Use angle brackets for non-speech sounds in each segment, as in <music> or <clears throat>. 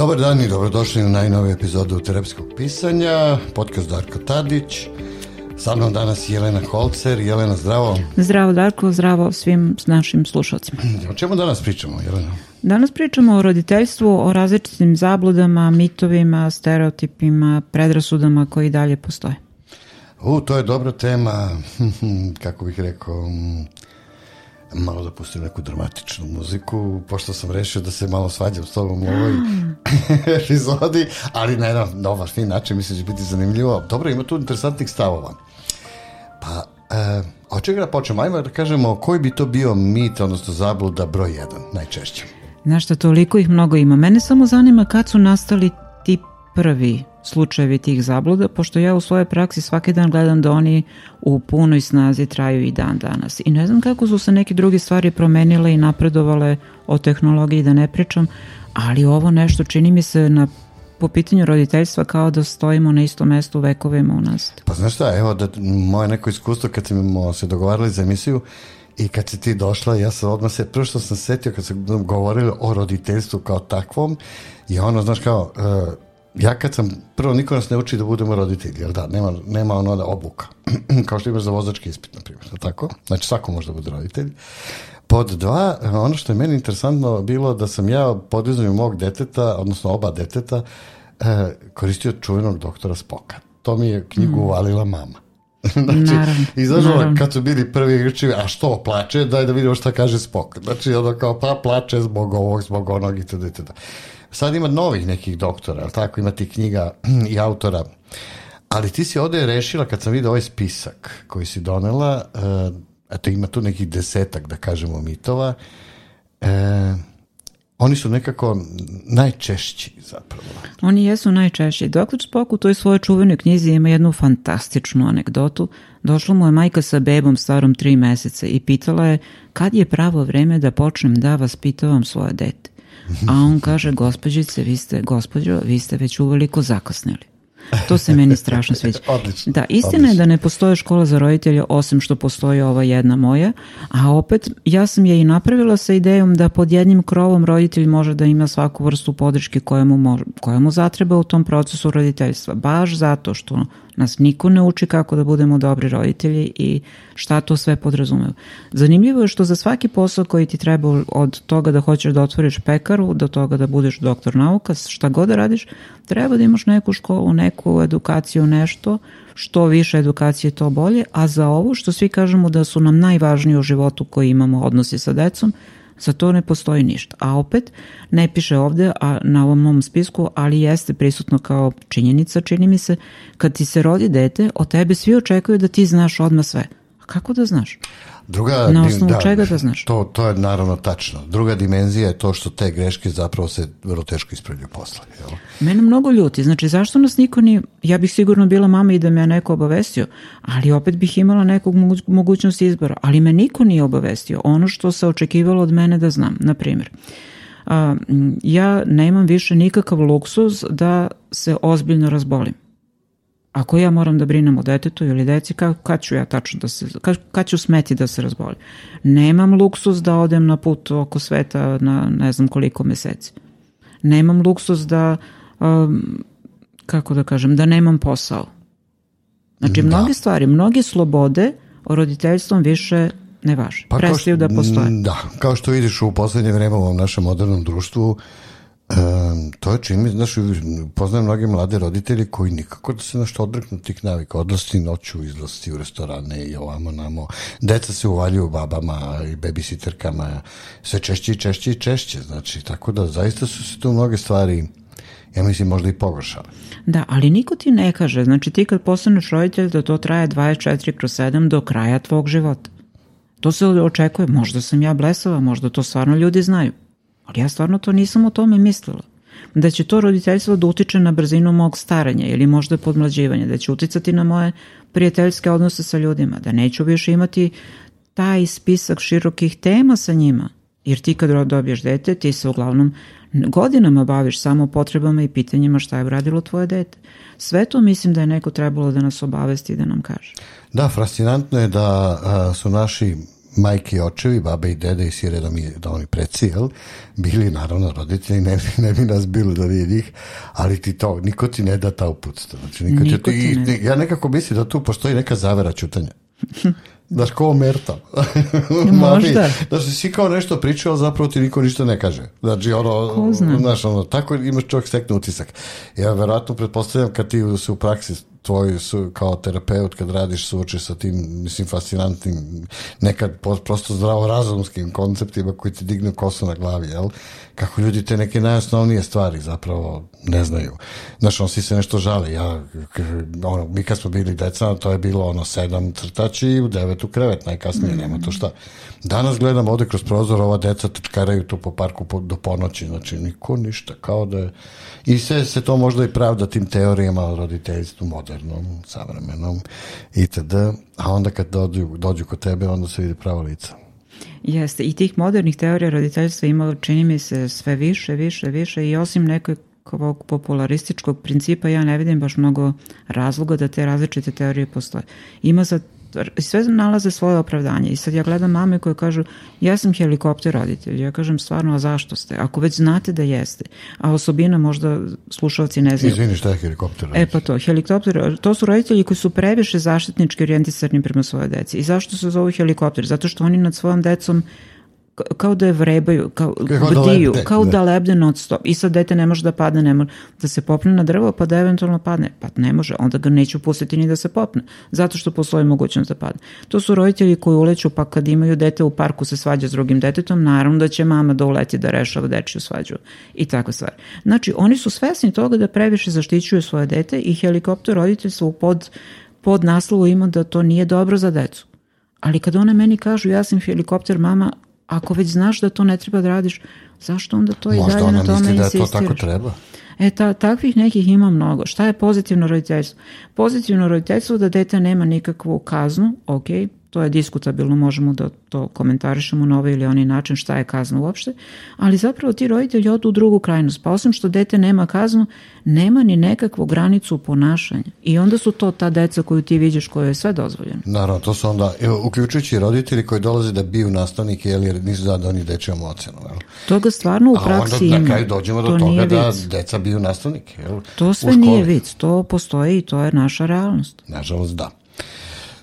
Dobar dan i dobrodošli na najnoviju epizodu terapskog pisanja, podcast Darko Tadić. Sa mnom danas Jelena Holcer. Jelena, zdravo. Zdravo Darko, zdravo svim našim slušalcima. O čemu danas pričamo, Jelena? Danas pričamo o roditeljstvu, o različitim zabludama, mitovima, stereotipima, predrasudama koji dalje postoje. U, to je dobra tema, <laughs> kako bih rekao, malo da pustim neku dramatičnu muziku, pošto sam rešio da se malo svađam s tobom u ovoj ah. <laughs> epizodi, ali na jedan nova fin način mislim da će biti zanimljivo. Dobro, ima tu interesantnih stavova. Pa, e, eh, od čega da počnemo? Ajmo da kažemo koji bi to bio mit, odnosno zabluda broj 1, najčešće. Znaš što, toliko ih mnogo ima. Mene samo zanima kad su nastali prvi slučajevi tih zabluda, pošto ja u svojoj praksi svaki dan gledam da oni u punoj snazi traju i dan danas. I ne znam kako su se neke druge stvari promenile i napredovale o tehnologiji da ne pričam, ali ovo nešto čini mi se na po pitanju roditeljstva kao da stojimo na istom mestu vekovima u nas. Pa znaš šta, evo da moje neko iskustvo kad smo se dogovarali za emisiju, I kad si ti došla, ja sam odmah se, prvo što sam setio kad sam govorila o roditeljstvu kao takvom, je ono, znaš, kao, uh, ja kad sam, prvo niko nas ne uči da budemo roditelji, jel da, nema, nema ono da obuka, <clears throat> kao što imaš za vozački ispit, na primjer, tako? Znači svako može da bude roditelj. Pod dva, ono što je meni interesantno bilo da sam ja podizanju mog deteta, odnosno oba deteta, eh, koristio čuvenog doktora Spoka. To mi je knjigu mm. uvalila mama znači, naravno, izašla ovaj naravno. kad su bili prvi igrači, a što plače, daj da vidimo šta kaže Spock. Znači, ono kao, pa plače zbog ovog, zbog onog i tada i tada. Sad ima novih nekih doktora, ali tako, ima ti knjiga <clears throat> i autora. Ali ti si ovde rešila, kad sam vidio ovaj spisak koji si donela, uh, eto, ima tu nekih desetak, da kažemo, mitova, uh, oni su nekako najčešći zapravo. Oni jesu najčešći. Doktor Spock u toj svojoj čuvenoj knjizi ima jednu fantastičnu anegdotu. Došla mu je majka sa bebom starom tri meseca i pitala je kad je pravo vreme da počnem da vas pitavam svoje dete. A on kaže, gospođice, vi ste, gospođo, vi ste već uveliko zakasnili. To se meni strašno <laughs> sviđa. Odlično. Da, istina odlično. je da ne postoje škola za roditelje osim što postoji ova jedna moja, a opet ja sam je i napravila sa idejom da pod jednim krovom roditelj može da ima svaku vrstu podrške koja mu, koja mu zatreba u tom procesu roditeljstva. Baš zato što Nas niko ne uči kako da budemo dobri roditelji i šta to sve podrazumeva. Zanimljivo je što za svaki posao koji ti treba od toga da hoćeš da otvoriš pekaru, do toga da budeš doktor nauka, šta god da radiš, treba da imaš neku školu, neku edukaciju, nešto, što više edukacije to bolje, a za ovo što svi kažemo da su nam najvažniji u životu koji imamo odnosi sa decom, Za to ne postoji ništa. A opet, ne piše ovde a, na ovom mom spisku, ali jeste prisutno kao činjenica, čini mi se, kad ti se rodi dete, od tebe svi očekuju da ti znaš odmah sve – Kako da znaš? Druga, Na osnovu da, čega da znaš? To, to je naravno tačno. Druga dimenzija je to što te greške zapravo se vrlo teško ispravljaju posle. Jel? Mene mnogo ljuti. Znači, zašto nas niko ni... Ja bih sigurno bila mama i da me neko obavestio, ali opet bih imala nekog mogućnost izbora. Ali me niko nije obavestio. Ono što se očekivalo od mene da znam, na primjer. ja nemam više nikakav luksuz da se ozbiljno razbolim ako ja moram da brinem o detetu ili deci, ka, kad ću ja tačno da se, kad, kad ću smeti da se razboli? Nemam luksus da odem na put oko sveta na ne znam koliko meseci. Nemam luksus da, um, kako da kažem, da nemam posao. Znači, da. mnoge stvari, mnoge slobode o roditeljstvom više ne važe. Pa Prestaju da postoje. Da, kao što vidiš u poslednje vreme u našem modernom društvu, uh, Um, to je čini, znaš, poznajem mnoge mlade roditelje koji nikako da se našto odreknu tih navika, odlasti noću, izlasti u restorane i ovamo, namo. Deca se uvaljuju babama i babysitterkama, sve češće i češće i češće, znači, tako da zaista su se tu mnoge stvari ja mislim možda i pogoršale. Da, ali niko ti ne kaže, znači ti kad postaneš roditelj da to traje 24 kroz 7 do kraja tvog života. To se očekuje, možda sam ja blesava, možda to stvarno ljudi znaju. Ali ja stvarno to nisam o tome mislila. Da će to roditeljstvo da utiče na brzinu mog staranja ili možda podmlađivanja, da će uticati na moje prijateljske odnose sa ljudima, da neću više imati taj spisak širokih tema sa njima. Jer ti kad dobiješ dete, ti se uglavnom godinama baviš samo potrebama i pitanjima šta je uradilo tvoje dete. Sve to mislim da je neko trebalo da nas obavesti i da nam kaže. Da, fascinantno je da a, su naši majke i očevi, babe i dede i sire da, mi, da oni preci, jel? Bili naravno roditelji, ne, ne bi nas bilo da nije njih, ali ti to, niko ti ne da ta uputstva. Znači, niko, niko ti, ti da. ne. ja nekako mislim da tu postoji neka zavera čutanja. Znaš, kao Merta. E, <laughs> možda. Znaš, svi kao nešto pričao, ali zapravo ti niko ništa ne kaže. Znači, ono, Ko znaš, ono, tako imaš čovjek stekne utisak. Ja verovatno pretpostavljam kad ti se u praksi tvoj su, kao terapeut kad radiš suoči sa tim, mislim, fascinantnim, nekad prosto zdravorazumskim konceptima koji ti dignu kosu na glavi, jel? Kako ljudi te neke najosnovnije stvari zapravo ne znaju. Znaš, on si se nešto žali. Ja, ono, mi kad smo bili deca, to je bilo ono sedam crtači, u devet tu krevet najkasnije, mm. nema tu šta. Danas gledam ovde kroz prozor, ova deca trčkaraju tu po parku po, do ponoći, znači niko ništa, kao da je... I sve se to možda i pravda tim teorijama o roditeljstvu modernom, savremenom, itd. A onda kad dođu, dođu kod tebe, onda se vidi pravo lica. Jeste, i tih modernih teorija roditeljstva ima, čini mi se, sve više, više, više i osim nekoj ovog popularističkog principa ja ne vidim baš mnogo razloga da te različite teorije postoje. Ima za sve nalaze svoje opravdanje. I sad ja gledam mame koje kažu, ja sam helikopter roditelj. Ja kažem, stvarno, a zašto ste? Ako već znate da jeste, a osobina možda slušalci ne znaju. Izvini, šta je helikopter e, roditelj? E pa to, helikopter, to su roditelji koji su previše zaštitnički orijentisani prema svoje deci. I zašto se zovu helikopter? Zato što oni nad svojom decom kao da je vrebaju, kao, kao da bdiju, da kao da. da lebde non stop. I sad dete ne može da padne, ne može da se popne na drvo, pa da eventualno padne. Pa ne može, onda ga neću pustiti ni da se popne, zato što postoji mogućnost da padne. To su roditelji koji uleću, pa kad imaju dete u parku se svađa s drugim detetom, naravno da će mama da uleti da rešava dečju svađu i tako stvari. Znači, oni su svesni toga da previše zaštićuju svoje dete i helikopter roditeljstvo pod, pod naslovu ima da to nije dobro za decu. Ali kada one meni kažu ja sam helikopter mama, Ako već znaš da to ne treba da radiš, zašto onda to Možda i dalje na tome insistiraš? Možda ona misli da je to tako treba. E, ta, takvih nekih ima mnogo. Šta je pozitivno roditeljstvo? Pozitivno roditeljstvo da dete nema nikakvu kaznu, okay, to je diskutabilno, možemo da to komentarišemo na ovaj ili onaj način šta je kazna uopšte, ali zapravo ti roditelji odu u drugu krajnost, pa osim što dete nema kaznu, nema ni nekakvu granicu ponašanja i onda su to ta deca koju ti vidiš koje je sve dozvoljeno. Naravno, to su onda, evo, uključujući roditelji koji dolaze da biju nastavnike jer nisu zadani dečijom ocenom. Jel? Toga stvarno u praksi ima. A onda na kraju dođemo do toga da vic. deca biju nastavnike. Jel? To sve nije vic, to postoji i to je naša realnost. Nažalost, da.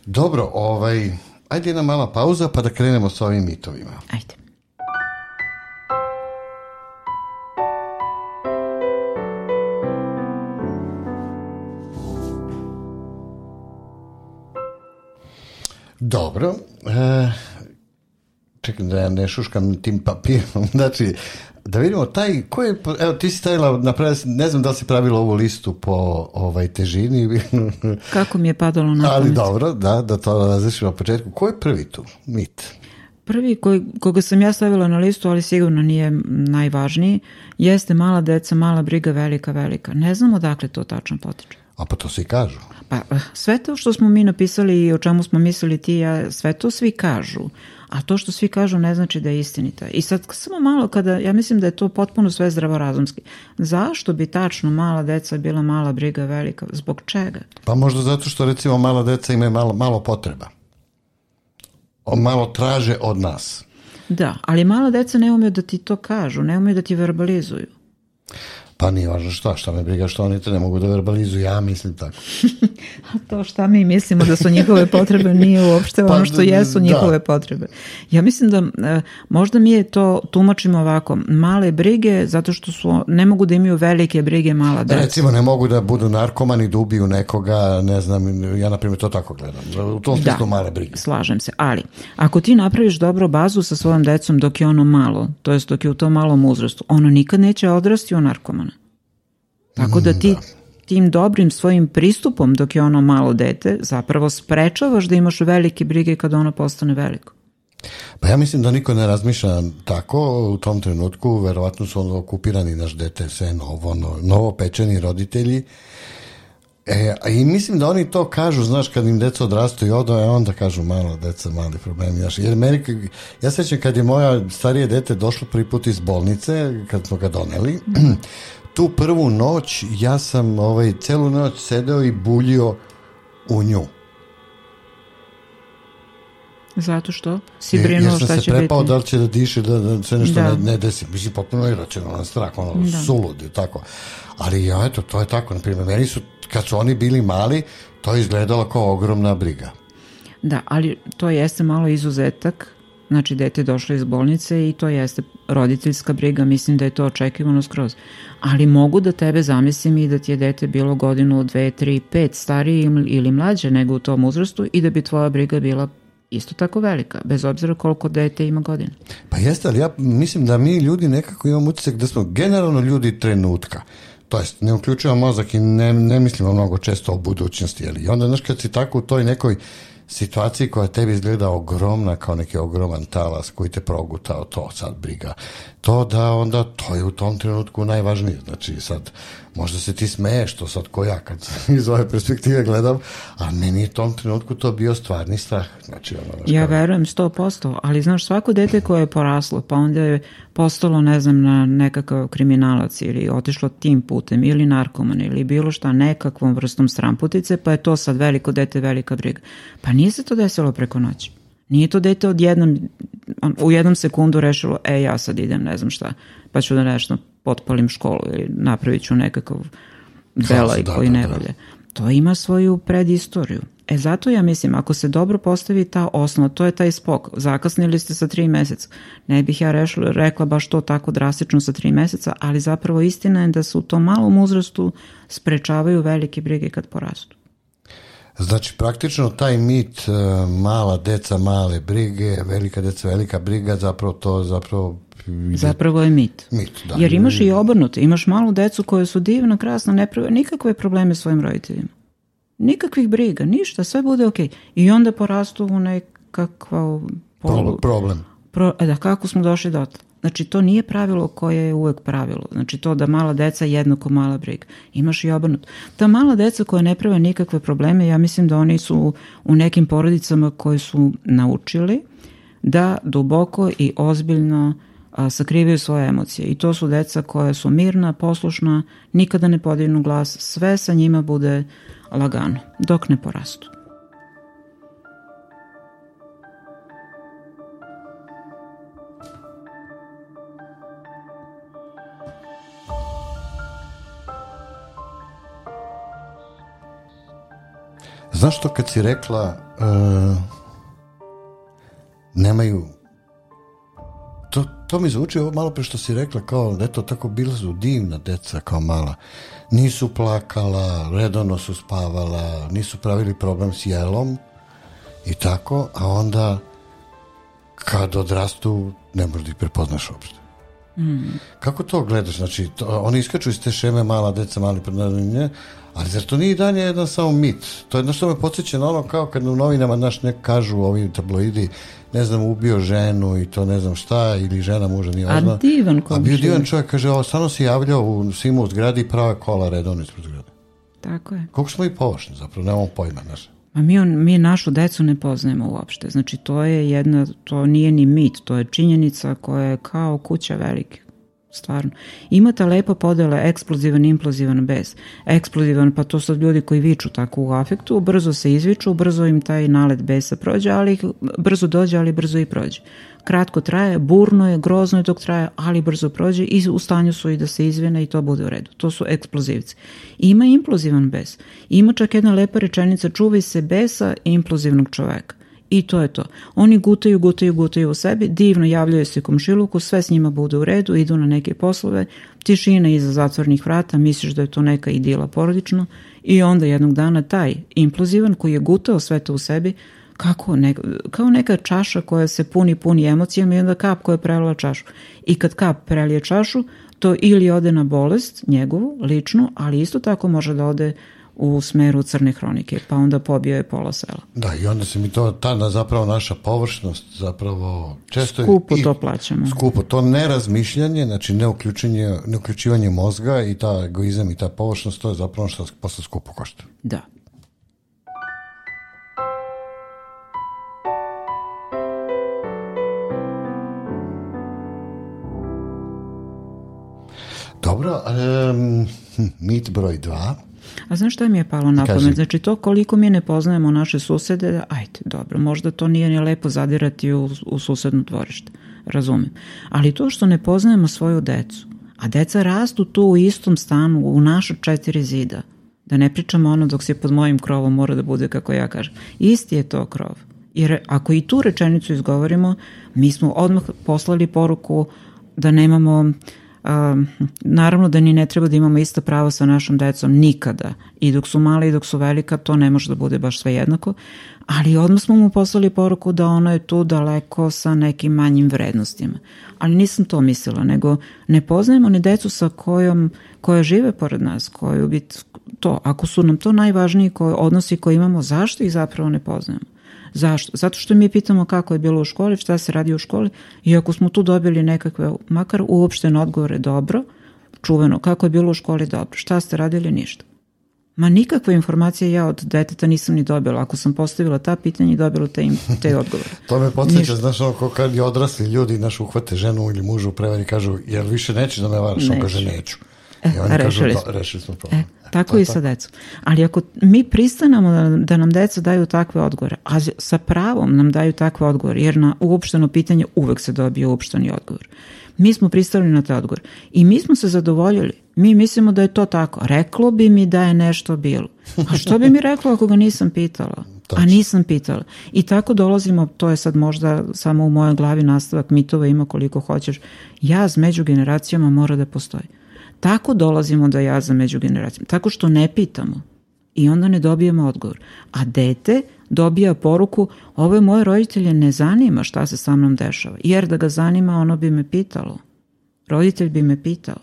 Dobro, ovaj, ajde jedna mala pauza pa da krenemo sa ovim mitovima. Ajde. Dobro. E, čekam da ja ne šuškam tim papirom. <laughs> Znači, Da vidimo taj, ko je, evo ti si stavila, napravila, ne znam da li si pravila ovu listu po ovaj, težini. <laughs> Kako mi je padalo na Ali dobro, da, da to razrešimo na početku. Ko je prvi tu? Mit. Prvi koj, koga sam ja stavila na listu, ali sigurno nije najvažniji, jeste mala deca, mala briga, velika, velika. Ne znam odakle to tačno potiče. A pa to svi kažu. Pa eh, sve to što smo mi napisali i o čemu smo mislili ti ja, sve to svi kažu. A to što svi kažu ne znači da je istinita. I sad samo malo kada, ja mislim da je to potpuno sve zdravorazumski. Zašto bi tačno mala deca bila mala briga velika? Zbog čega? Pa možda zato što recimo mala deca imaju malo, malo potreba. O, malo traže od nas. Da, ali mala deca ne umeju da ti to kažu, ne umeju da ti verbalizuju. Pa nije važno šta, šta me briga što oni to ne mogu da verbalizuju, ja mislim tako. <laughs> A to šta mi mislimo da su njihove potrebe nije uopšte pa, ono što da, jesu da. njihove da. potrebe. Ja mislim da e, možda mi je to tumačimo ovako, male brige zato što su, ne mogu da imaju velike brige mala deca. Recimo ne mogu da budu narkomani, da ubiju nekoga, ne znam, ja na primjer to tako gledam. U tom smislu da, male brige. Slažem se, ali ako ti napraviš dobro bazu sa svojom decom dok je ono malo, to jest dok je u tom malom uzrastu, ono nikad neće odrasti u narkoman Tako da mm, ti da. tim dobrim svojim pristupom dok je ono malo dete zapravo sprečavaš da imaš velike brige kada ono postane veliko. Pa ja mislim da niko ne razmišlja tako u tom trenutku, verovatno su ono okupirani naš dete, sve novo, novo, novo pečeni roditelji. E, I mislim da oni to kažu, znaš, kad im deca odrastu i odo, e, onda kažu malo deca, mali problemi. Znaš, jer meni, ja sećam kad je moja starije dete došlo prvi put iz bolnice, kad smo ga doneli, tu prvu noć ja sam ovaj, celu noć sedeo i buljio u nju. Zato što si brinuo ja šta će biti. Ja sam se prepao biti. da li će da diše, da, da se nešto da. Ne, ne desi. Mislim, potpuno iracionalan strah, ono, da. sulud i tako. Ali, ja, eto, to je tako. Na Naprimjer, meni su, kad su oni bili mali, to je izgledalo kao ogromna briga. Da, ali to jeste malo izuzetak Znači, dete je došlo iz bolnice i to jeste roditeljska briga, mislim da je to očekivano skroz. Ali mogu da tebe zamislim i da ti je dete bilo godinu, dve, tri, pet starije ili mlađe nego u tom uzrastu i da bi tvoja briga bila isto tako velika, bez obzira koliko dete ima godina. Pa jeste, ali ja mislim da mi ljudi nekako imamo utisak da smo generalno ljudi trenutka. To jest, ne uključujemo mozak i ne, ne mislimo mnogo često o budućnosti. Ali. I onda, znaš, kad si tako u toj nekoj situaciji koja tebi izgleda ogromna kao neki ogroman talas koji te progutao, to sad briga. To da onda to je u tom trenutku najvažnije. Znači sad možda se ti smeješ to sad ko ja kad <laughs> iz ove perspektive gledam, a meni je u tom trenutku to bio stvarni strah. Znači, ono, ja verujem 100%, ali znaš svako dete koje je poraslo, pa onda je postalo ne znam na nekakav kriminalac ili otišlo tim putem ili narkoman ili bilo šta nekakvom vrstom stramputice, pa je to sad veliko dete, velika briga. Pa nije se to desilo preko noći. Nije to dete odjednom, u jednom sekundu rešilo, e ja sad idem ne znam šta pa ću da nešto potpalim školu ili napravit ću nekakav da, belaj da, koji da, ne da. valja. To ima svoju predistoriju. E zato ja mislim, ako se dobro postavi ta osnova, to je taj spok, zakasnili ste sa tri meseca. Ne bih ja rešla, rekla baš to tako drastično sa tri meseca, ali zapravo istina je da se u tom malom uzrastu sprečavaju velike brige kad porastu. Znači, praktično taj mit e, mala deca, male brige, velika deca, velika briga, zapravo to zapravo Zapravo je mit. mit da, Jer imaš i obrnuto. Imaš malu decu koje su divna, krasna, ne prave nikakve probleme s svojim roditeljima. Nikakvih briga, ništa, sve bude ok. I onda porastu u nekakva... Polu... Problem. Pro... E da, kako smo došli do toga? Znači, to nije pravilo koje je uvek pravilo. Znači, to da mala deca jednako mala briga. Imaš i obrnut. Ta mala deca koja ne prave nikakve probleme, ja mislim da oni su u nekim porodicama koji su naučili da duboko i ozbiljno a, sakrivaju svoje emocije i to su deca koja su mirna, poslušna, nikada ne podignu glas, sve sa njima bude lagano, dok ne porastu. Znaš što kad si rekla uh, nemaju to, to mi zvuči ovo malo pre što si rekla, kao, da je to tako bila su divna deca kao mala. Nisu plakala, redovno su spavala, nisu pravili problem s jelom i tako, a onda kad odrastu ne možda ih prepoznaš uopšte. Mm. Kako to gledaš? Znači, to, oni iskaču iz te šeme mala deca, mali prednavljenje, ali zar to nije i dalje jedan samo mit? To je jedno što me podsjeća na ono kao kad u novinama naš nek kažu ovi tabloidi ne znam, ubio ženu i to ne znam šta, ili žena muža nije ozna. A divan komšija. A bio divan čovjek, kaže, o, stano se javljao u svima u zgradi i prave kola redovno ispred zgrade. Tako je. Koliko smo i površni zapravo, nemamo pojma, znaš. A mi, on, mi našu decu ne poznajemo uopšte. Znači, to je jedna, to nije ni mit, to je činjenica koja je kao kuća velike stvarno. Ima ta lepa podela eksplozivan, implozivan, bez. Eksplozivan, pa to su ljudi koji viču tako u afektu, brzo se izviču, brzo im taj nalet besa prođe, ali brzo dođe, ali brzo i prođe kratko traje, burno je, grozno je dok traje, ali brzo prođe i u stanju su i da se izvene i to bude u redu. To su eksplozivci. Ima implozivan bes. Ima čak jedna lepa rečenica, čuvaj se besa implozivnog čoveka. I to je to. Oni gutaju, gutaju, gutaju u sebi, divno javljaju se komšiluku, sve s njima bude u redu, idu na neke poslove, tišina iza zatvornih vrata, misliš da je to neka idila porodično i onda jednog dana taj implozivan koji je gutao sve to u sebi, kako ne, kao neka čaša koja se puni, puni emocijama i onda kap koja je prelila čašu. I kad kap prelije čašu, to ili ode na bolest njegovu, ličnu, ali isto tako može da ode u smeru crne hronike, pa onda pobio je pola sela. Da, i onda se mi to, ta zapravo naša površnost, zapravo često... Skupo i, to plaćamo. Skupo, to nerazmišljanje, znači neuključivanje, neuključivanje mozga i ta egoizam i ta površnost, to je zapravo što posle skupo košta. Da. Dobro, um, mit broj dva. A znaš šta mi je palo na pamet? Znači to koliko mi ne poznajemo naše susede, ajde, dobro, možda to nije ni lepo zadirati u, u susedno dvorište, razumem. Ali to što ne poznajemo svoju decu, a deca rastu tu u istom stanu, u naša četiri zida, da ne pričamo ono dok se pod mojim krovom mora da bude kako ja kažem. Isti je to krov. Jer ako i tu rečenicu izgovorimo, mi smo odmah poslali poruku da nemamo Um, naravno da ni ne treba da imamo ista prava sa našom decom nikada. I dok su mala i dok su velika, to ne može da bude baš sve jednako. Ali odmah smo mu poslali poruku da ono je tu daleko sa nekim manjim vrednostima. Ali nisam to mislila, nego ne poznajemo ni decu sa kojom, koja žive pored nas, koju bi to, ako su nam to najvažniji koje, odnosi koje imamo, zašto ih zapravo ne poznajemo? Zašto? Zato što mi pitamo kako je bilo u školi, šta se radi u školi i ako smo tu dobili nekakve, makar uopštene odgovore dobro, čuveno, kako je bilo u školi dobro, šta ste radili ništa. Ma nikakve informacije ja od deteta nisam ni dobila. Ako sam postavila ta pitanja i dobila te, im, te odgovore. <laughs> to me podsjeća, znaš, ono kad i odrasli ljudi, naš, uhvate ženu ili mužu prevari i kažu, jel više nećeš da me varaš? On kaže, neću. E, I oni rešili, kažu, da, smo. Da, rešili smo problem. E, e tako e, i tako. sa decom. Ali ako mi pristanemo da, da nam deca daju takve odgovore, a sa pravom nam daju takve odgovore, jer na uopšteno pitanje uvek se dobije uopšteni odgovor. Mi smo pristali na te odgovor. I mi smo se zadovoljili. Mi mislimo da je to tako. Reklo bi mi da je nešto bilo. A što bi mi reklo ako ga nisam pitala? Tačno. A nisam pitala. I tako dolazimo, to je sad možda samo u mojoj glavi nastavak mitova ima koliko hoćeš. Ja među generacijama mora da postoji. Tako dolazimo do jaza među generacijama, tako što ne pitamo i onda ne dobijemo odgovor. A dete dobija poruku, ove moje roditelje ne zanima šta se sa mnom dešava, jer da ga zanima ono bi me pitalo. Roditelj bi me pitao.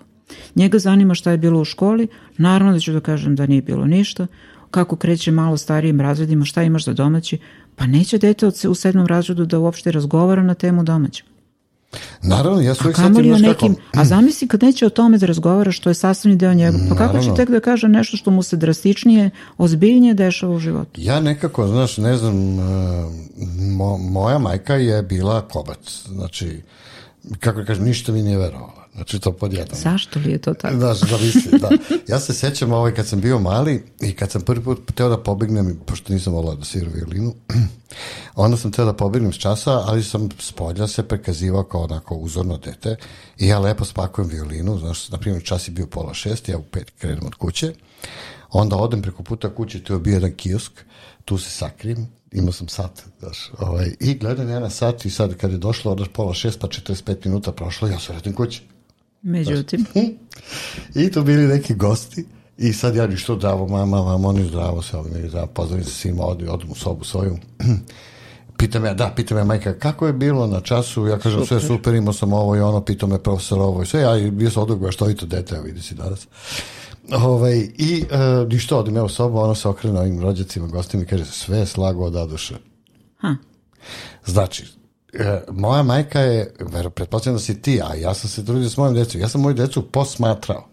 Njega zanima šta je bilo u školi, naravno da ću da kažem da nije bilo ništa, kako kreće malo starijim razredima, šta imaš za domaći, pa neće dete u sedmom razredu da uopšte razgovara na temu domaćeg. Naravno, ja su uvijek setim još nekim, A zamisli kad neće o tome da razgovara što je sastavni deo njega, pa kako će tek da kaže nešto što mu se drastičnije, ozbiljnije dešava u životu? Ja nekako, znaš, ne znam, eh, mo, moja majka je bila kobac, znači kako da kažem, ništa mi nije verovala. Znači, to pod jedan. Zašto li je to tako? Da, zavisi, da. Ja se sećam ovaj, kad sam bio mali i kad sam prvi put teo da pobegnem, pošto nisam volao da svira violinu, <clears throat> onda sam teo da pobegnem s časa, ali sam s se prekazivao kao onako uzorno dete i ja lepo spakujem violinu, znaš, na primjer, čas je bio pola šest, ja u pet krenem od kuće, onda odem preko puta kuće, tu je bio jedan kiosk, tu se sakrim, imao sam sat, znaš, ovaj, i gledam ja na sat i sad kad je došlo od pola šest pa 45 minuta prošlo, ja se vratim kući. Međutim. <laughs> I tu bili neki gosti i sad ja ništa zdravo, mama, mama, oni zdravo se ovdje, zdravo, pozdravim se svima, odim, odim u sobu svoju. <clears throat> pita me, da, pita me majka, kako je bilo na času, ja kažem super. sve super, imao sam ovo i ono, pita me profesor ovo i sve, ja bio sam odog što i to dete, vidi si danas. Ovaj, I uh, e, ništa, odim ja u sobu, ona se okrene ovim rođacima, gostima i kaže, sve je slago od aduše. Ha. Znači, e, moja majka je, pretpostavljam da si ti, a ja sam se trudio s mojim decom, ja sam moju decu posmatrao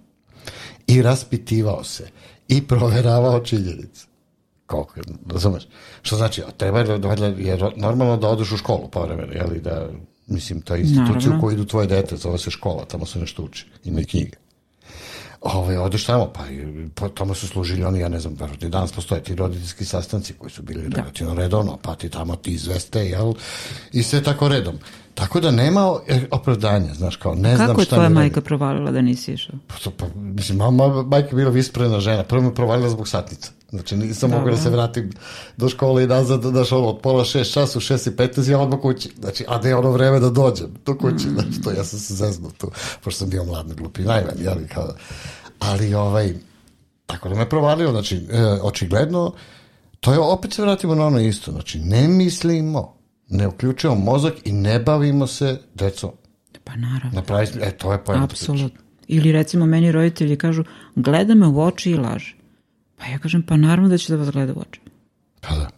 i raspitivao se i proveravao činjenice. Koliko, razumeš? Što znači, treba je, da, da, da, je normalno da odeš u školu povremeno, jeli da, mislim, to je institucija u kojoj idu tvoje dete, zove se škola, tamo se nešto uči, ima i knjige. Ovaj, odeš tamo, pa, pa tamo su služili oni, ja ne znam, verovatno danas postoje ti roditeljski sastanci koji su bili da. relativno redovno, pa ti tamo ti izveste, jel? I sve tako redom. Tako da nema e, opravdanja, znaš, kao ne Kako znam šta mi Kako je tvoja majka provalila da nisi išao? Pa, pa, mislim, mama, majka je bila visprena žena, prvo me provalila zbog satnica. Znači nisam da Dobro. mogu da se vratim do škole i nazad, znaš ono, od pola šest času, šest i petnaest, ja odmah kući. Znači, a ne ono vreme da dođem do kući. Mm. Znači, to ja sam se zeznuo tu, pošto sam bio mladno glupi, najmanji, ali kao... Ali ovaj, tako da me provalio, znači, e, očigledno, to je, opet se vratimo na ono isto, znači, ne mislimo, ne uključujemo mozak i ne bavimo se decom. Pa naravno. Napravi, e, to je pojenta Apsolutno. Ili recimo meni roditelji kažu, gleda me u oči i laže. Pa ja kažem, pa naravno da će da vas gleda u oči. Pa da.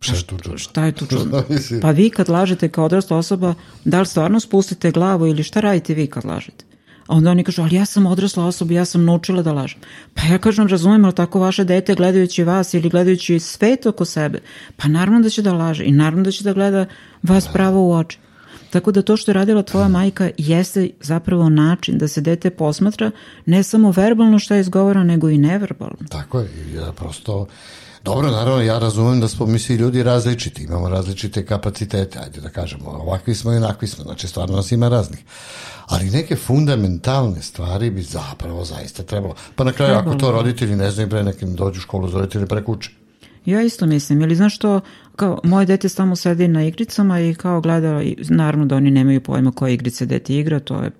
Šta je tu čudno? Šta je tu čudno? <laughs> pa vi kad lažete kao odrasla osoba, da li stvarno spustite glavu ili šta radite vi kad lažete? A onda oni kažu, ali ja sam odrasla osoba, ja sam naučila da lažem. Pa ja kažem, razumem, ali tako vaše dete gledajući vas ili gledajući svet oko sebe, pa naravno da će da laže i naravno da će da gleda vas da. pravo u oči. Tako da to što je radila tvoja majka jeste zapravo način da se dete posmatra ne samo verbalno šta je izgovora, nego i neverbalno. Tako je, ja prosto... Dobro, naravno, ja razumem da smo mi svi ljudi različiti, imamo različite kapacitete, ajde da kažemo, ovakvi smo i onakvi smo, znači stvarno nas ima raznih. Ali neke fundamentalne stvari bi zapravo zaista trebalo. Pa na kraju, ako to roditelji ne znaju, pre nekim dođu u školu, zovete ili pre kuće. Ja isto mislim, ili znaš što, kao, moje dete samo sedi na igricama i kao gleda, naravno da oni nemaju pojma koje igrice dete igra, to je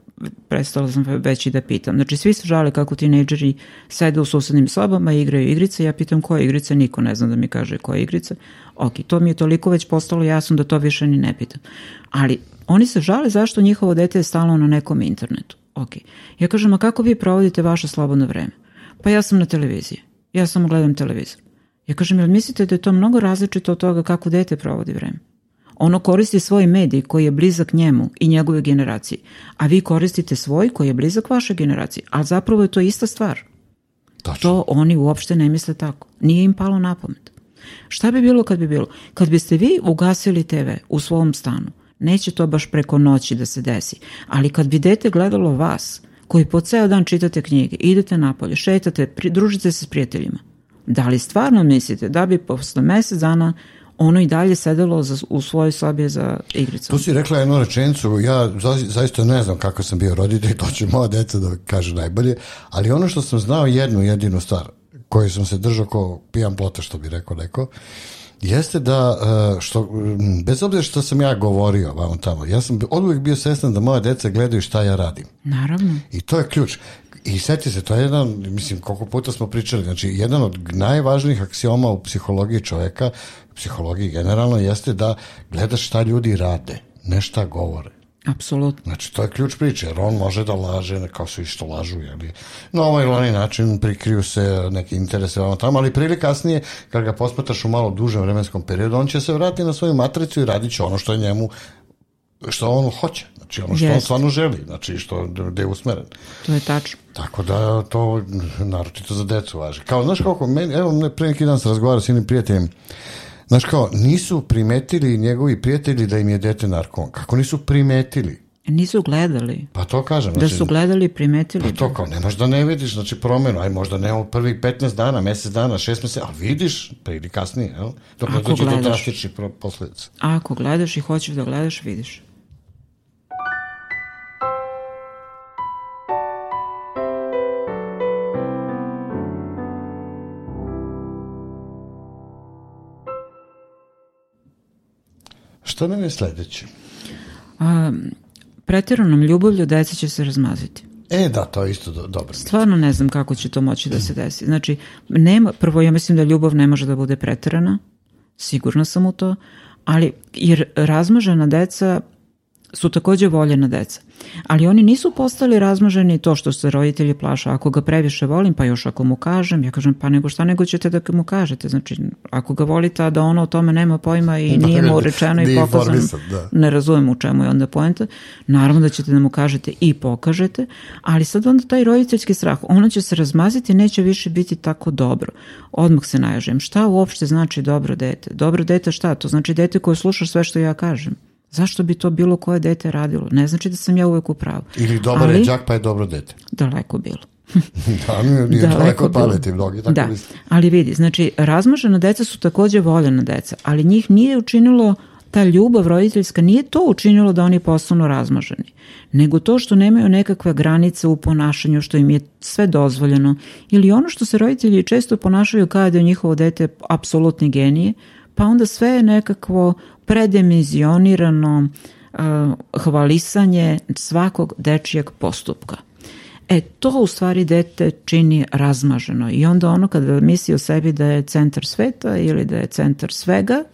prestala sam već i da pitam. Znači, svi su žale kako tinejdžeri sede u susednim sobama i igraju igrice. Ja pitam koje igrice, niko ne zna da mi kaže koje igrice. Ok, to mi je toliko već postalo jasno da to više ni ne pitam. Ali oni se žale zašto njihovo dete je stalno na nekom internetu. Ok, ja kažem, a kako vi provodite vaše slobodno vreme? Pa ja sam na televiziji. Ja samo gledam televizor. Ja kažem, jel mislite da je to mnogo različito od toga kako dete provodi vreme? Ono koristi svoj medij koji je blizak njemu i njegove generaciji, a vi koristite svoj koji je blizak vašoj generaciji, ali zapravo je to ista stvar. Tačno. To oni uopšte ne misle tako. Nije im palo na pamet. Šta bi bilo kad bi bilo? Kad biste vi ugasili TV u svom stanu, neće to baš preko noći da se desi, ali kad bi dete gledalo vas, koji po ceo dan čitate knjige, idete napolje, šetate, družite se s prijateljima – Da li stvarno mislite da bi posle mesec dana ono i dalje sedelo za, u svojoj sobi za igricom. Tu si rekla jednu rečenicu, ja za, zaista ne znam kako sam bio roditelj, to će moja deca da kaže najbolje, ali ono što sam znao jednu jedinu stvar, koju sam se držao ko pijan plota, što bi rekao neko, jeste da, e, što, bez obzira što sam ja govorio vam tamo, ja sam od uvijek bio svestan da moja deca gledaju šta ja radim. Naravno. I to je ključ. I sad se, to je jedan, mislim, koliko puta smo pričali, znači, jedan od najvažnijih aksioma u psihologiji čoveka, psihologiji generalno, jeste da gledaš šta ljudi rade, ne šta govore. Apsolutno. Znači, to je ključ priče, jer on može da laže, kao su isto lažu, jeli. Na ovaj ili onaj način prikriju se neke interese ono tamo, ali prije kasnije, kad ga posmataš u malo dužem vremenskom periodu, on će se vratiti na svoju matricu i radit će ono što je njemu što on hoće, znači ono što Jest. on stvarno želi, znači što gde je usmeren. To je tačno. Tako da to naročito za decu važi. Kao, znaš kako, meni, evo, pre neki dan sam razgovarao s jednim prijateljem, znaš kao, nisu primetili njegovi prijatelji da im je dete narkoman. Kako nisu primetili? Nisu gledali. Pa to kažem. Da znači, da su gledali i primetili. Pa to da. kao, ne možda ne vidiš, znači promenu, aj možda ne u prvih 15 dana, mesec dana, šest meseci, ali vidiš, pre ili kasnije, jel? Dok ne dođe do drastičnih posledica. Ako gledaš i hoćeš da gledaš, vidiš. Šta nam je sledeće? A, pretjeranom ljubavlju deca će se razmaziti. E, da, to je isto do, dobro. Stvarno ne znam kako će to moći da se desi. Znači, nema, prvo ja mislim da ljubav ne može da bude preterana, sigurna sam u to, ali jer razmažena deca su takođe voljena deca. Ali oni nisu postali razmaženi to što se roditelji plaša. Ako ga previše volim, pa još ako mu kažem, ja kažem pa nego šta nego ćete da mu kažete. Znači, ako ga volite, a da ono o tome nema pojma i da, nije mu da, rečeno i pokazano, da. ne razumem u čemu je onda poenta, naravno da ćete da mu kažete i pokažete, ali sad onda taj roditeljski strah, ono će se razmaziti, neće više biti tako dobro. Odmah se najažem. Šta uopšte znači dobro dete? Dobro dete šta? To znači dete koje sluša sve što ja kažem. Zašto bi to bilo koje dete radilo? Ne znači da sam ja uvek u pravu. Ili dobar Ali, je džak pa je dobro dete. <laughs> Daleko bilo. <laughs> da, nije, nije daleko pameti mnogi. Tako da, mislim. ali vidi, znači razmažena deca su takođe voljena deca, ali njih nije učinilo ta ljubav roditeljska nije to učinilo da oni postanu razmoženi, nego to što nemaju nekakve granice u ponašanju, što im je sve dozvoljeno, ili ono što se roditelji često ponašaju kao da je njihovo dete apsolutni genije, pa onda sve je nekakvo predimenzionirano e, hvalisanje svakog dečijeg postupka. E, to u stvari dete čini razmaženo i onda ono kad misli o sebi da je centar sveta ili da je centar svega,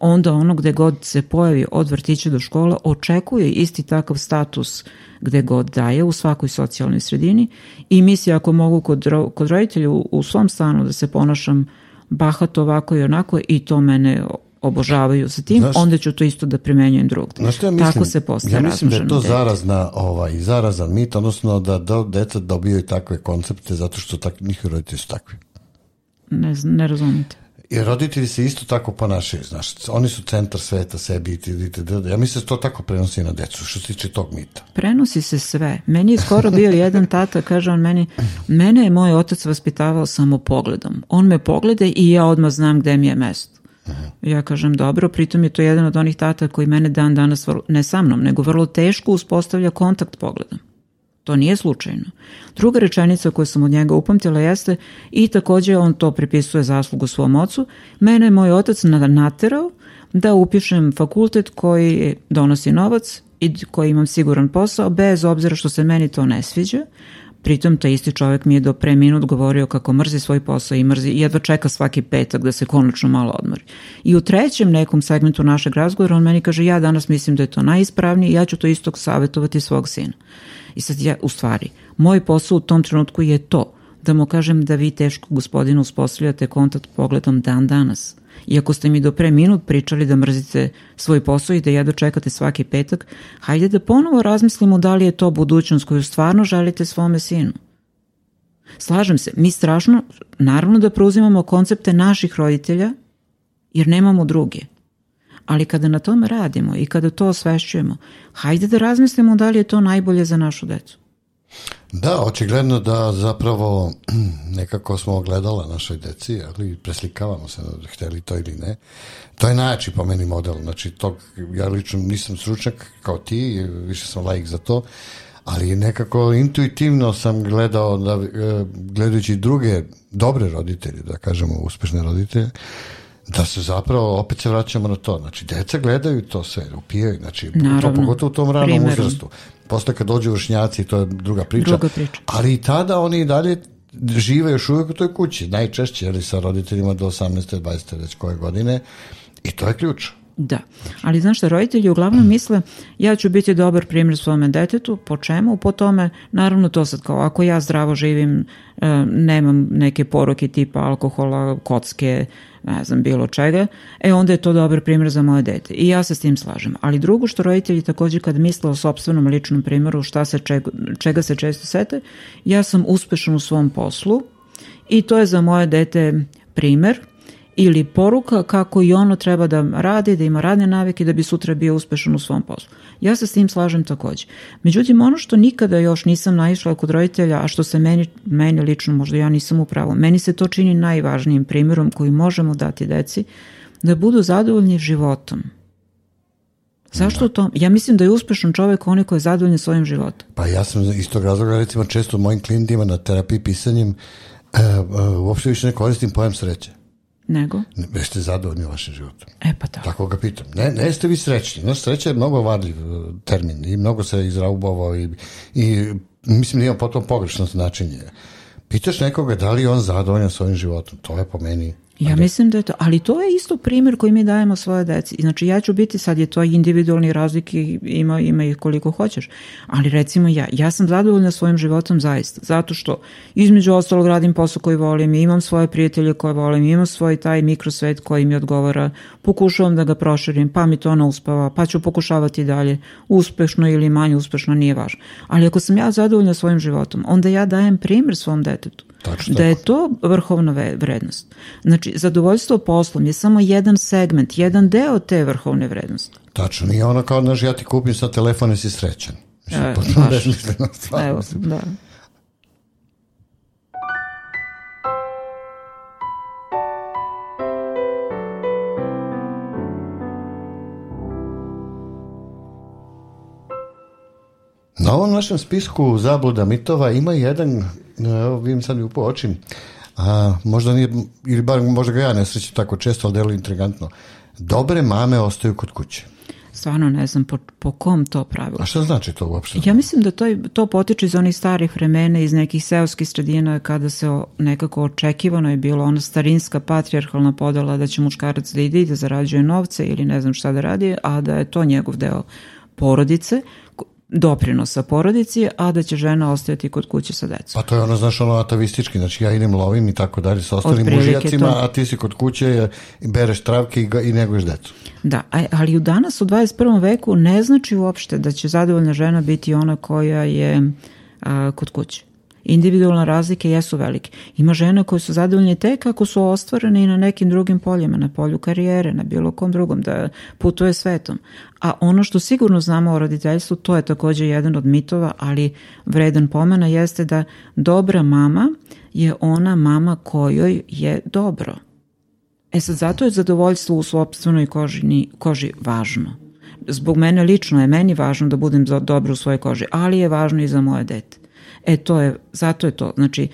onda ono gde god se pojavi od vrtića do škola očekuje isti takav status gde god daje u svakoj socijalnoj sredini i misli ako mogu kod, kod roditelja u, u svom stanu da se ponašam bahato ovako i onako i to mene obožavaju sa tim, Znaš, onda ću to isto da primenjujem drugde. Znaš ja mislim, Tako se posle Ja mislim da je to dete. Da. zarazna, ovaj, zarazan mit, odnosno da, da deca dobijaju takve koncepte zato što tak, njihovi roditelji su takvi. Ne, ne razumite. I roditelji se isto tako ponašaju, znaš, oni su centar sveta sebi i ti, da, da, ja mislim da to tako prenosi na decu, što se tiče tog mita. Prenosi se sve. Meni je skoro bio jedan tata, kaže on meni, mene je moj otac vaspitavao samo pogledom. On me pogleda i ja odmah znam gde mi je mesto. Aha. Ja kažem dobro, pritom je to jedan od onih tata koji mene dan danas, vrlo, ne sa mnom, nego vrlo teško uspostavlja kontakt pogledom. To nije slučajno. Druga rečenica koju sam od njega upamtila jeste i takođe on to pripisuje zaslugu svom ocu. Mene je moj otac naterao da upišem fakultet koji donosi novac i koji imam siguran posao bez obzira što se meni to ne sviđa, Pritom, taj isti čovek mi je do pre minut govorio kako mrzi svoj posao i mrzi i jedva čeka svaki petak da se konačno malo odmori. I u trećem nekom segmentu našeg razgovora on meni kaže ja danas mislim da je to najispravnije ja ću to istog savetovati svog sina. I sad ja, u stvari, moj posao u tom trenutku je to da mu kažem da vi teško gospodinu uspostavljate kontakt pogledom dan danas – Iako ste mi do pre minut pričali da mrzite svoj posao i da jedno čekate svaki petak, hajde da ponovo razmislimo da li je to budućnost koju stvarno želite svome sinu. Slažem se, mi strašno, naravno da preuzimamo koncepte naših roditelja, jer nemamo druge. Ali kada na tome radimo i kada to osvešćujemo, hajde da razmislimo da li je to najbolje za našu decu. Da, očigledno da zapravo <clears throat> nekako smo ogledala našoj deci, ali preslikavamo se, hteli to ili ne. To je najjači po meni model, znači to, ja lično nisam stručnjak kao ti, više sam laik za to, ali nekako intuitivno sam gledao, da, e, gledajući druge dobre roditelje, da kažemo uspešne roditelje, da se zapravo, opet se vraćamo na to, znači deca gledaju to sve, upijaju, znači Naravno, to pogotovo u tom ranom primjerom. uzrastu. Posle kad dođu vršnjaci, to je druga priča. Druga priča. Ali i tada oni i dalje žive još uvijek u toj kući. Najčešće, ali sa roditeljima do 18. 20. već koje godine. I to je ključ. Da, ali znaš šta, roditelji uglavnom misle ja ću biti dobar primjer svome detetu, po čemu? Po tome, naravno to sad kao ako ja zdravo živim, e, nemam neke poroke tipa alkohola, kocke, ne znam, bilo čega, e onda je to dobar primjer za moje dete. I ja se s tim slažem. Ali drugo što roditelji takođe kad misle o sobstvenom ličnom primjeru, šta se čega, čega se često sete, ja sam uspešan u svom poslu i to je za moje dete primer – ili poruka kako i ono treba da radi, da ima radne navike da bi sutra bio uspešan u svom poslu. Ja se s tim slažem takođe. Međutim, ono što nikada još nisam naišla kod roditelja, a što se meni, meni lično, možda ja nisam u pravu, meni se to čini najvažnijim primjerom koji možemo dati deci, da budu zadovoljni životom. Zašto to? Ja mislim da je uspešan čovek onaj koji je zadovoljan svojim životom. Pa ja sam iz tog razloga recimo često mojim klijentima na terapiji pisanjem e, e, uopšte više ne koristim pojam sreće. Nego? Ne, jeste zadovoljni vašim životom. E pa tako. Tako ga pitam. Ne, ne jeste vi srećni. No, sreća je mnogo varljiv e, termin i mnogo se izraubovao i, i mislim da ima potom pogrešno značenje. Pitaš nekoga da li je on zadovoljan svojim životom. To je po meni Ja mislim da je to, ali to je isto primjer koji mi dajemo svoje deci. Znači ja ću biti, sad je to individualni razlik i ima, ima ih koliko hoćeš, ali recimo ja, ja sam zadovoljna svojim životom zaista, zato što između ostalog radim posao koji volim, imam svoje prijatelje koje volim, imam svoj taj mikrosvet koji mi odgovara, pokušavam da ga proširim, pa mi to ona uspava, pa ću pokušavati dalje, uspešno ili manje uspešno, nije važno. Ali ako sam ja zadovoljna svojim životom, onda ja dajem primjer svom detetu Tačno. Da je to vrhovna vrednost. Znači, zadovoljstvo poslom je samo jedan segment, jedan deo te vrhovne vrednosti. Tačno, nije ona kao, znaš, ja ti kupim sa telefone, si srećan. Mislim, e, potpuno besmislena stvar. Evo, da. Na ovom našem spisku zabluda mitova ima jedan, e, evo vidim sad mi u očim, a, možda nije, ili bar možda ga ja ne srećem tako često, ali delo intrigantno. Dobre mame ostaju kod kuće. Stvarno ne znam po, po kom to pravilu. A šta znači to uopšte? Ja mislim da to, to potiče iz onih starih vremena, iz nekih seoskih sredina kada se o, nekako očekivano je bilo ona starinska patrijarhalna podela da će muškarac da ide i da zarađuje novce ili ne znam šta da radi, a da je to njegov deo porodice doprinosa porodici, a da će žena ostajati kod kuće sa decom. Pa to je ono, znaš, ono atavistički, znači ja idem lovim i tako dalje sa ostalim mužijacima, to... a ti si kod kuće, i bereš travke i, i neguješ decu. Da, ali u danas u 21. veku ne znači uopšte da će zadovoljna žena biti ona koja je a, kod kuće individualne razlike jesu velike. Ima žene koje su zadovoljne tek kako su ostvarene i na nekim drugim poljima, na polju karijere, na bilo kom drugom, da putuje svetom. A ono što sigurno znamo o roditeljstvu, to je takođe jedan od mitova, ali vredan pomena, jeste da dobra mama je ona mama kojoj je dobro. E sad, zato je zadovoljstvo u sobstvenoj koži, koži važno. Zbog mene lično je meni važno da budem dobro u svojoj koži, ali je važno i za moje dete. E, to je, zato je to, znači,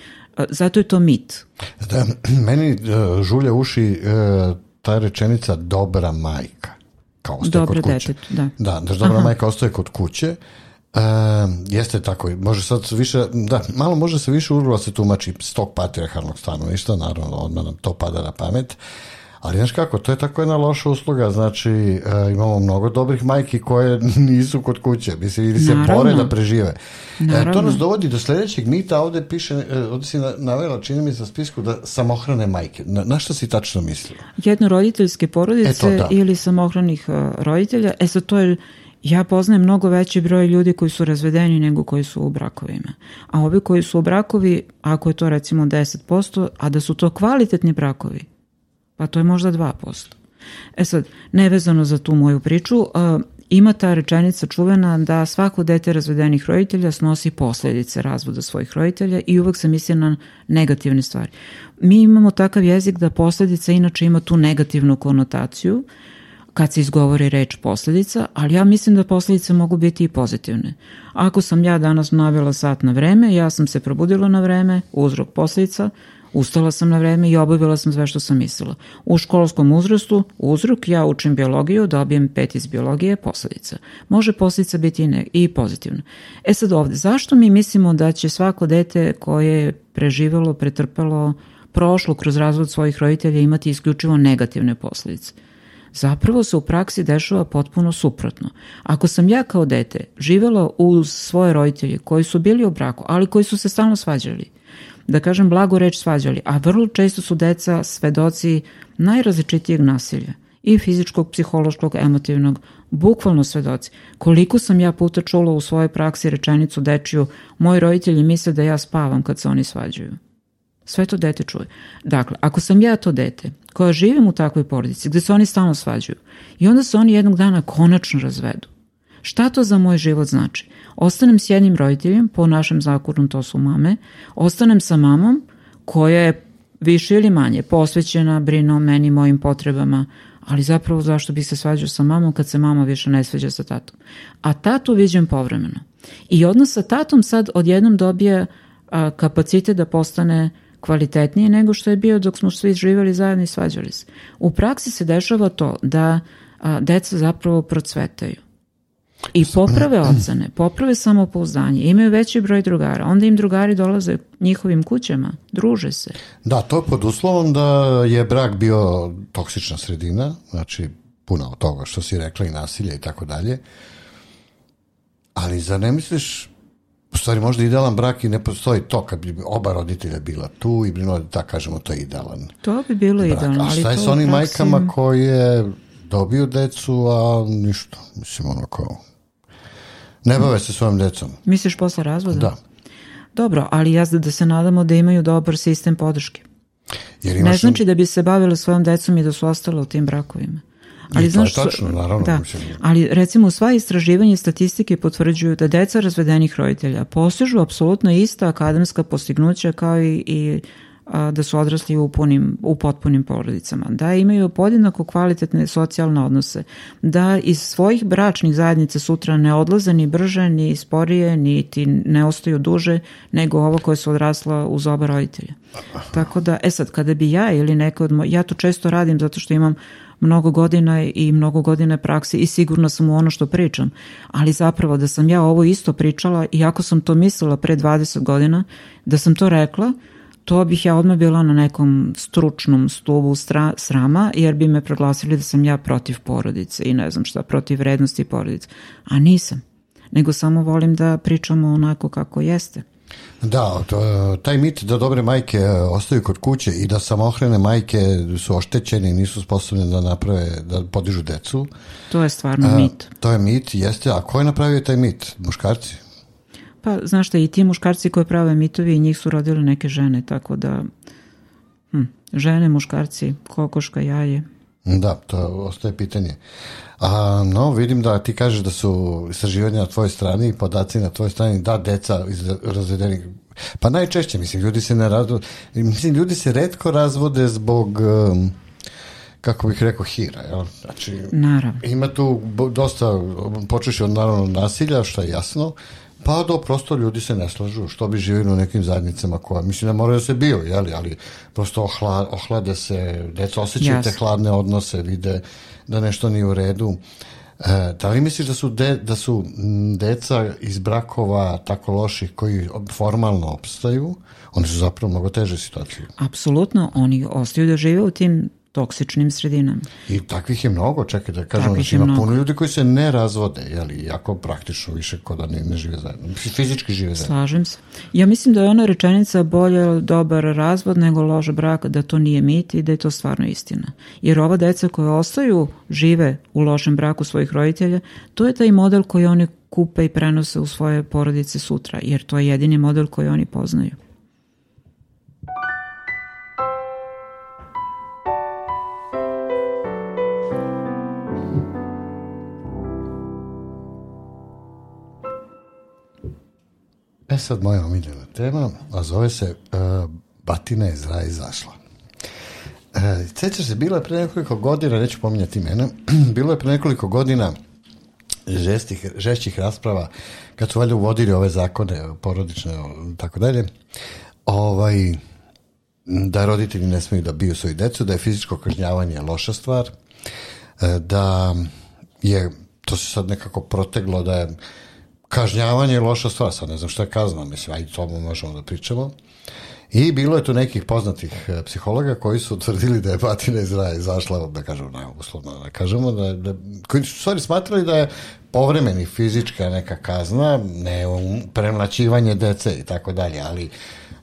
zato je to mit. Da, <clears throat> meni uh, e, žulja uši uh, ta rečenica dobra majka. Kao ostaje Dobro kod kuće. Detet, da. Da, znači, dobra Aha. majka ostaje kod kuće. E, jeste tako, može sad više, da, malo može se više urla se tumači s tog patriarhalnog stanovišta, naravno odmah nam to pada na pamet, Ali znaš kako, to je tako jedna loša usluga, znači e, imamo mnogo dobrih majki koje <laughs> nisu kod kuće, mislim, ili se Naravno. bore da prežive. E, to nas dovodi do sledećeg mita, ovde piše, e, ovde si navela, čini mi za spisku, da samohrane majke. Na, na što si tačno mislila? Jednoroditeljske porodice e to, da. ili samohranih e, roditelja, e sad to je ja poznajem mnogo veći broj ljudi koji su razvedeni nego koji su u brakovima. A ovi koji su u brakovi, ako je to recimo 10%, a da su to kvalitetni brakovi, pa to je možda 2%. E sad, nevezano za tu moju priču, ima ta rečenica čuvena da svako dete razvedenih roditelja snosi posledice razvoda svojih roditelja i uvek se misli na negativne stvari. Mi imamo takav jezik da posledica inače ima tu negativnu konotaciju kad se izgovori reč posledica, ali ja mislim da posledice mogu biti i pozitivne. Ako sam ja danas navela sat na vreme, ja sam se probudila na vreme, uzrok posledica, Ustala sam na vreme i obavila sam sve što sam mislila. U školskom uzrastu, uzrok, ja učim biologiju, dobijem pet iz biologije, posledica. Može posledica biti i, pozitivna. E sad ovde, zašto mi mislimo da će svako dete koje je preživelo, pretrpalo, prošlo kroz razvod svojih roditelja imati isključivo negativne posledice? Zapravo se u praksi dešava potpuno suprotno. Ako sam ja kao dete živela uz svoje roditelje koji su bili u braku, ali koji su se stalno svađali – da kažem blago reč svađali, a vrlo često su deca svedoci najrazličitijeg nasilja i fizičkog, psihološkog, emotivnog, bukvalno svedoci. Koliko sam ja puta čula u svojoj praksi rečenicu dečiju, moji roditelji misle da ja spavam kad se oni svađaju. Sve to dete čuje. Dakle, ako sam ja to dete, koja živim u takvoj porodici, gde se oni stalno svađaju, i onda se oni jednog dana konačno razvedu, šta to za moj život znači? Ostanem s jednim roditeljem, po našem zakonu to su mame, ostanem sa mamom koja je više ili manje posvećena, brine meni, mojim potrebama, ali zapravo zašto bi se svađao sa mamom kad se mama više ne svađa sa tatom. A tatu viđem povremeno. I odnos sa tatom sad odjednom dobija a, kapacite da postane kvalitetniji nego što je bio dok smo svi živjeli zajedno i svađali se. U praksi se dešava to da a, deca zapravo procvetaju I poprave ocene, poprave samopouzdanje, imaju veći broj drugara, onda im drugari dolaze njihovim kućama, druže se. Da, to je pod uslovom da je brak bio toksična sredina, znači puno od toga što si rekla i nasilje i tako dalje. Ali za ne misliš, u stvari možda idealan brak i ne postoji to kad bi oba roditelja bila tu i bilo da kažemo, to je idealan. To bi bilo brak. idealno. A šta ali je sa onim majkama im... koje dobiju decu, a ništa, mislim ono kao Ne bave se svojom decom. Misliš posle razvoda? Da. Dobro, ali jazda da se nadamo da imaju dobar sistem podrške. Jer imaš... Ne znači da bi se bavile svojom decom i da su ostale u tim brakovima. Ali, I to znaš, je tačno, naravno. Da, ali recimo sva istraživanja i statistike potvrđuju da deca razvedenih roditelja postižu apsolutno ista akademska postignuća kao i, i da su odrasli u, punim, u potpunim porodicama, da imaju podjednako kvalitetne socijalne odnose, da iz svojih bračnih zajednica sutra ne odlaze ni brže, ni sporije, niti ne ostaju duže nego ovo koje su odrasla uz oba roditelja. Tako da, e sad, kada bi ja ili neko od moj, ja to često radim zato što imam mnogo godina i mnogo godine prakse i sigurno sam u ono što pričam. Ali zapravo da sam ja ovo isto pričala, iako sam to mislila pre 20 godina, da sam to rekla, to bih ja odmah bila na nekom stručnom stubu stra, srama, jer bi me proglasili da sam ja protiv porodice i ne znam šta, protiv vrednosti porodice. A nisam. Nego samo volim da pričamo onako kako jeste. Da, to, taj mit da dobre majke e, ostaju kod kuće i da samohrane majke su oštećene i nisu sposobne da naprave, da podižu decu. To je stvarno a, e, mit. To je mit, jeste. A ko je napravio taj mit? Muškarci? Pa, znaš šta, i ti muškarci koje prave mitovi, njih su rodile neke žene, tako da... Hm, žene, muškarci, kokoška, jaje. Da, to ostaje pitanje. A, no, vidim da ti kažeš da su istraživanja na tvojoj strani i podaci na tvojoj strani, da, deca iz razvedenih Pa najčešće, mislim, ljudi se ne razvode, mislim, ljudi se redko razvode zbog, um, kako bih rekao, hira, jel? Znači, naravno. ima tu dosta, počeš od naravno nasilja, što je jasno, Pa do, prosto ljudi se ne slažu, što bi živjeli u nekim zajednicama koja, mislim da moraju da se bio, jeli, ali prosto ohla, ohlade se, deca osjećaju yes. te hladne odnose, vide da nešto nije u redu. E, da li misliš da su, de, da su deca iz brakova tako loših koji formalno opstaju, oni su zapravo mnogo teže situacije? Apsolutno, oni ostaju da žive u tim toksičnim sredinama. I takvih je mnogo, čekaj da kažem, znači, ima mnogo. puno ljudi koji se ne razvode, jeli, jako praktično više kod da ne, ne žive zajedno, fizički žive zajedno. Slažem se. Ja mislim da je ona rečenica bolje dobar razvod nego lož brak, da to nije mit i da je to stvarno istina. Jer ova deca koja ostaju, žive u lošem braku svojih roditelja, to je taj model koji oni kupe i prenose u svoje porodice sutra, jer to je jedini model koji oni poznaju. E sad moja omiljena tema, a zove se uh, e, Batina je zra izašla. E, uh, sećaš se, bilo je pre nekoliko godina, neću pominjati imena, <clears throat> bilo je pre nekoliko godina žestih, žešćih rasprava kad su valjda uvodili ove zakone porodične, tako dalje, ovaj, da roditelji ne smiju da biju svoju decu, da je fizičko kažnjavanje loša stvar, e, da je, to se sad nekako proteglo da je kažnjavanje je loša stvar, sad ne znam šta je kazna, mislim, ajde, tomu možemo da pričamo. I bilo je tu nekih poznatih e, psihologa koji su utvrdili da je batina iz raja izašla, da kažemo, ne, uslovno da kažemo, da, da, koji su stvari smatrali da je povremeni fizička neka kazna, ne um, premlaćivanje dece i tako dalje, ali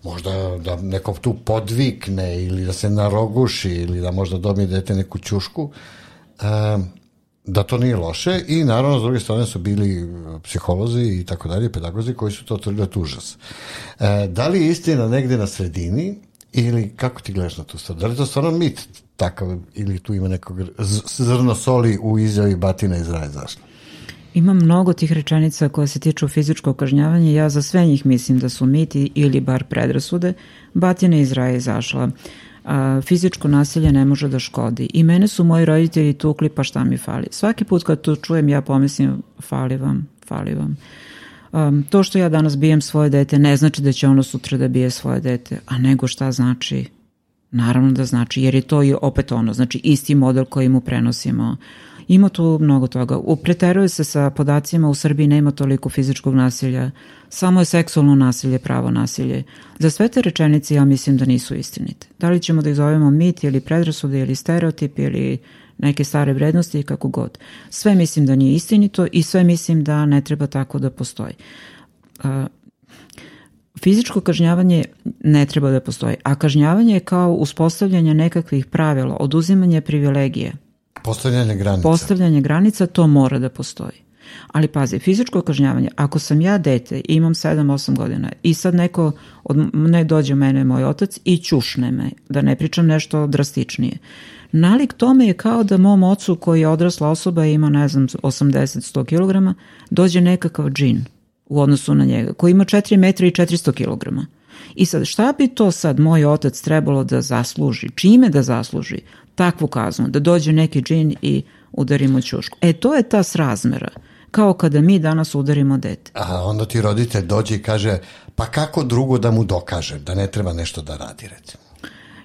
možda da nekom tu podvikne ili da se naroguši ili da možda dobije dete neku ćušku, um, da to nije loše i naravno s druge strane su bili e, psiholozi i tako dalje, pedagozi koji su to tvrdili od užas. E, da li je istina negde na sredini ili kako ti gledaš na tu stvar? Da li to stvarno mit takav ili tu ima nekog zrno soli u izjavi Batina iz Raja zašla? Ima mnogo tih rečenica koje se tiču fizičkog kažnjavanja, ja za sve njih mislim da su miti ili bar predrasude. Batina iz Raja izašla. izašla a, fizičko nasilje ne može da škodi. I mene su moji roditelji tukli, pa šta mi fali? Svaki put kad to čujem, ja pomislim, fali vam, fali vam. Um, to što ja danas bijem svoje dete ne znači da će ono sutra da bije svoje dete, a nego šta znači? Naravno da znači, jer je to i opet ono, znači isti model koji mu prenosimo uh, Ima tu mnogo toga. Upreteruje se sa podacima, u Srbiji nema toliko fizičkog nasilja, samo je seksualno nasilje pravo nasilje. Za sve te rečenice ja mislim da nisu istinite. Da li ćemo da ih zovemo mit ili predrasude ili stereotip ili neke stare vrednosti kako god. Sve mislim da nije istinito i sve mislim da ne treba tako da postoji. A, fizičko kažnjavanje ne treba da postoji, a kažnjavanje je kao uspostavljanje nekakvih pravila, oduzimanje privilegije – Postavljanje granica. Postavljanje granica, to mora da postoji. Ali pazi, fizičko kažnjavanje, ako sam ja dete i imam 7-8 godina i sad neko od ne dođe mene moj otac i čušne me, da ne pričam nešto drastičnije. Nalik tome je kao da mom ocu koji je odrasla osoba i ima, ne znam, 80-100 kg, dođe nekakav džin u odnosu na njega, koji ima 4 metra i 400 kg. I sad, šta bi to sad moj otac trebalo da zasluži? Čime da zasluži? takvu kaznu, da dođe neki džin i udarimo čušku. E, to je ta srazmera kao kada mi danas udarimo dete. A onda ti roditelj dođe i kaže, pa kako drugo da mu dokažem, da ne treba nešto da radi, recimo?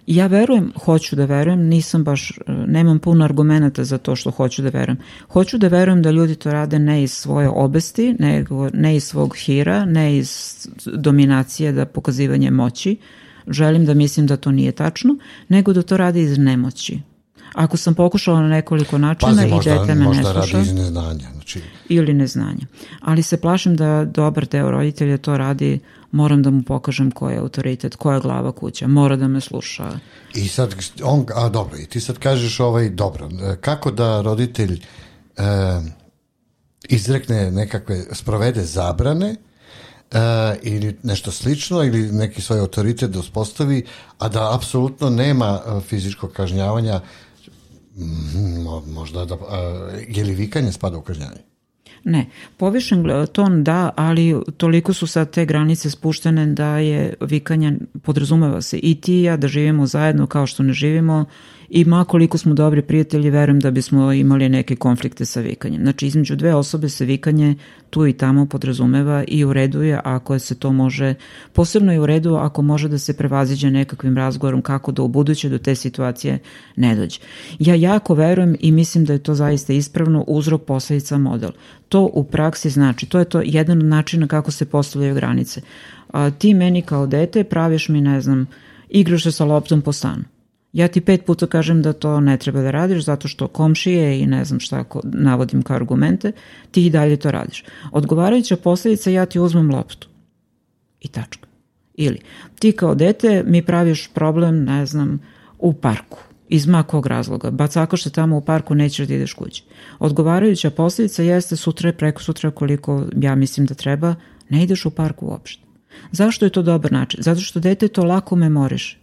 Ja verujem, hoću da verujem, nisam baš, e, nemam puno argumenta za to što hoću da verujem. Hoću da verujem da ljudi to rade ne iz svoje obesti, ne, ne iz svog hira, ne iz dominacije da pokazivanje moći, Želim da mislim da to nije tačno, nego da to radi iz nemoći. Ako sam pokušala na nekoliko načina Pazi, i možda, dete me možda ne sluša. Radi iz neznanja, znači... Ili neznanja. Ali se plašim da dobar deo roditelja to radi, moram da mu pokažem ko je autoritet, koja je glava kuća, mora da me sluša. I sad, on, a dobro, i ti sad kažeš ovaj, dobro, e, kako da roditelj e, izrekne nekakve, sprovede zabrane, e, ili nešto slično ili neki svoj autoritet da uspostavi, a da apsolutno nema e, fizičkog kažnjavanja, mm, možda da, a, e, je li vikanje spada u kažnjavanje? Ne, povišen e, ton da, ali toliko su sad te granice spuštene da je vikanje, podrazumeva se i ti i ja da živimo zajedno kao što ne živimo i ma koliko smo dobri prijatelji, verujem da bismo imali neke konflikte sa vikanjem. Znači, između dve osobe se vikanje tu i tamo podrazumeva i u redu je ako se to može, posebno je u redu ako može da se prevaziđe nekakvim razgovorom kako da u buduće do te situacije ne dođe. Ja jako verujem i mislim da je to zaista ispravno uzrok posledica model. To u praksi znači, to je to jedan od načina kako se postavljaju granice. A, ti meni kao dete praviš mi, ne znam, igraš se sa loptom po stanu ja ti pet puta kažem da to ne treba da radiš zato što komšije i ne znam šta navodim kao argumente, ti i dalje to radiš. Odgovarajuća posledica ja ti uzmem loptu. I tačka. Ili ti kao dete mi praviš problem, ne znam, u parku. Iz makog razloga. Bacakaš se tamo u parku, nećeš da ideš kući. Odgovarajuća posljedica jeste sutra preko sutra koliko ja mislim da treba, ne ideš u parku uopšte. Zašto je to dobar način? Zato što dete to lako memoriše.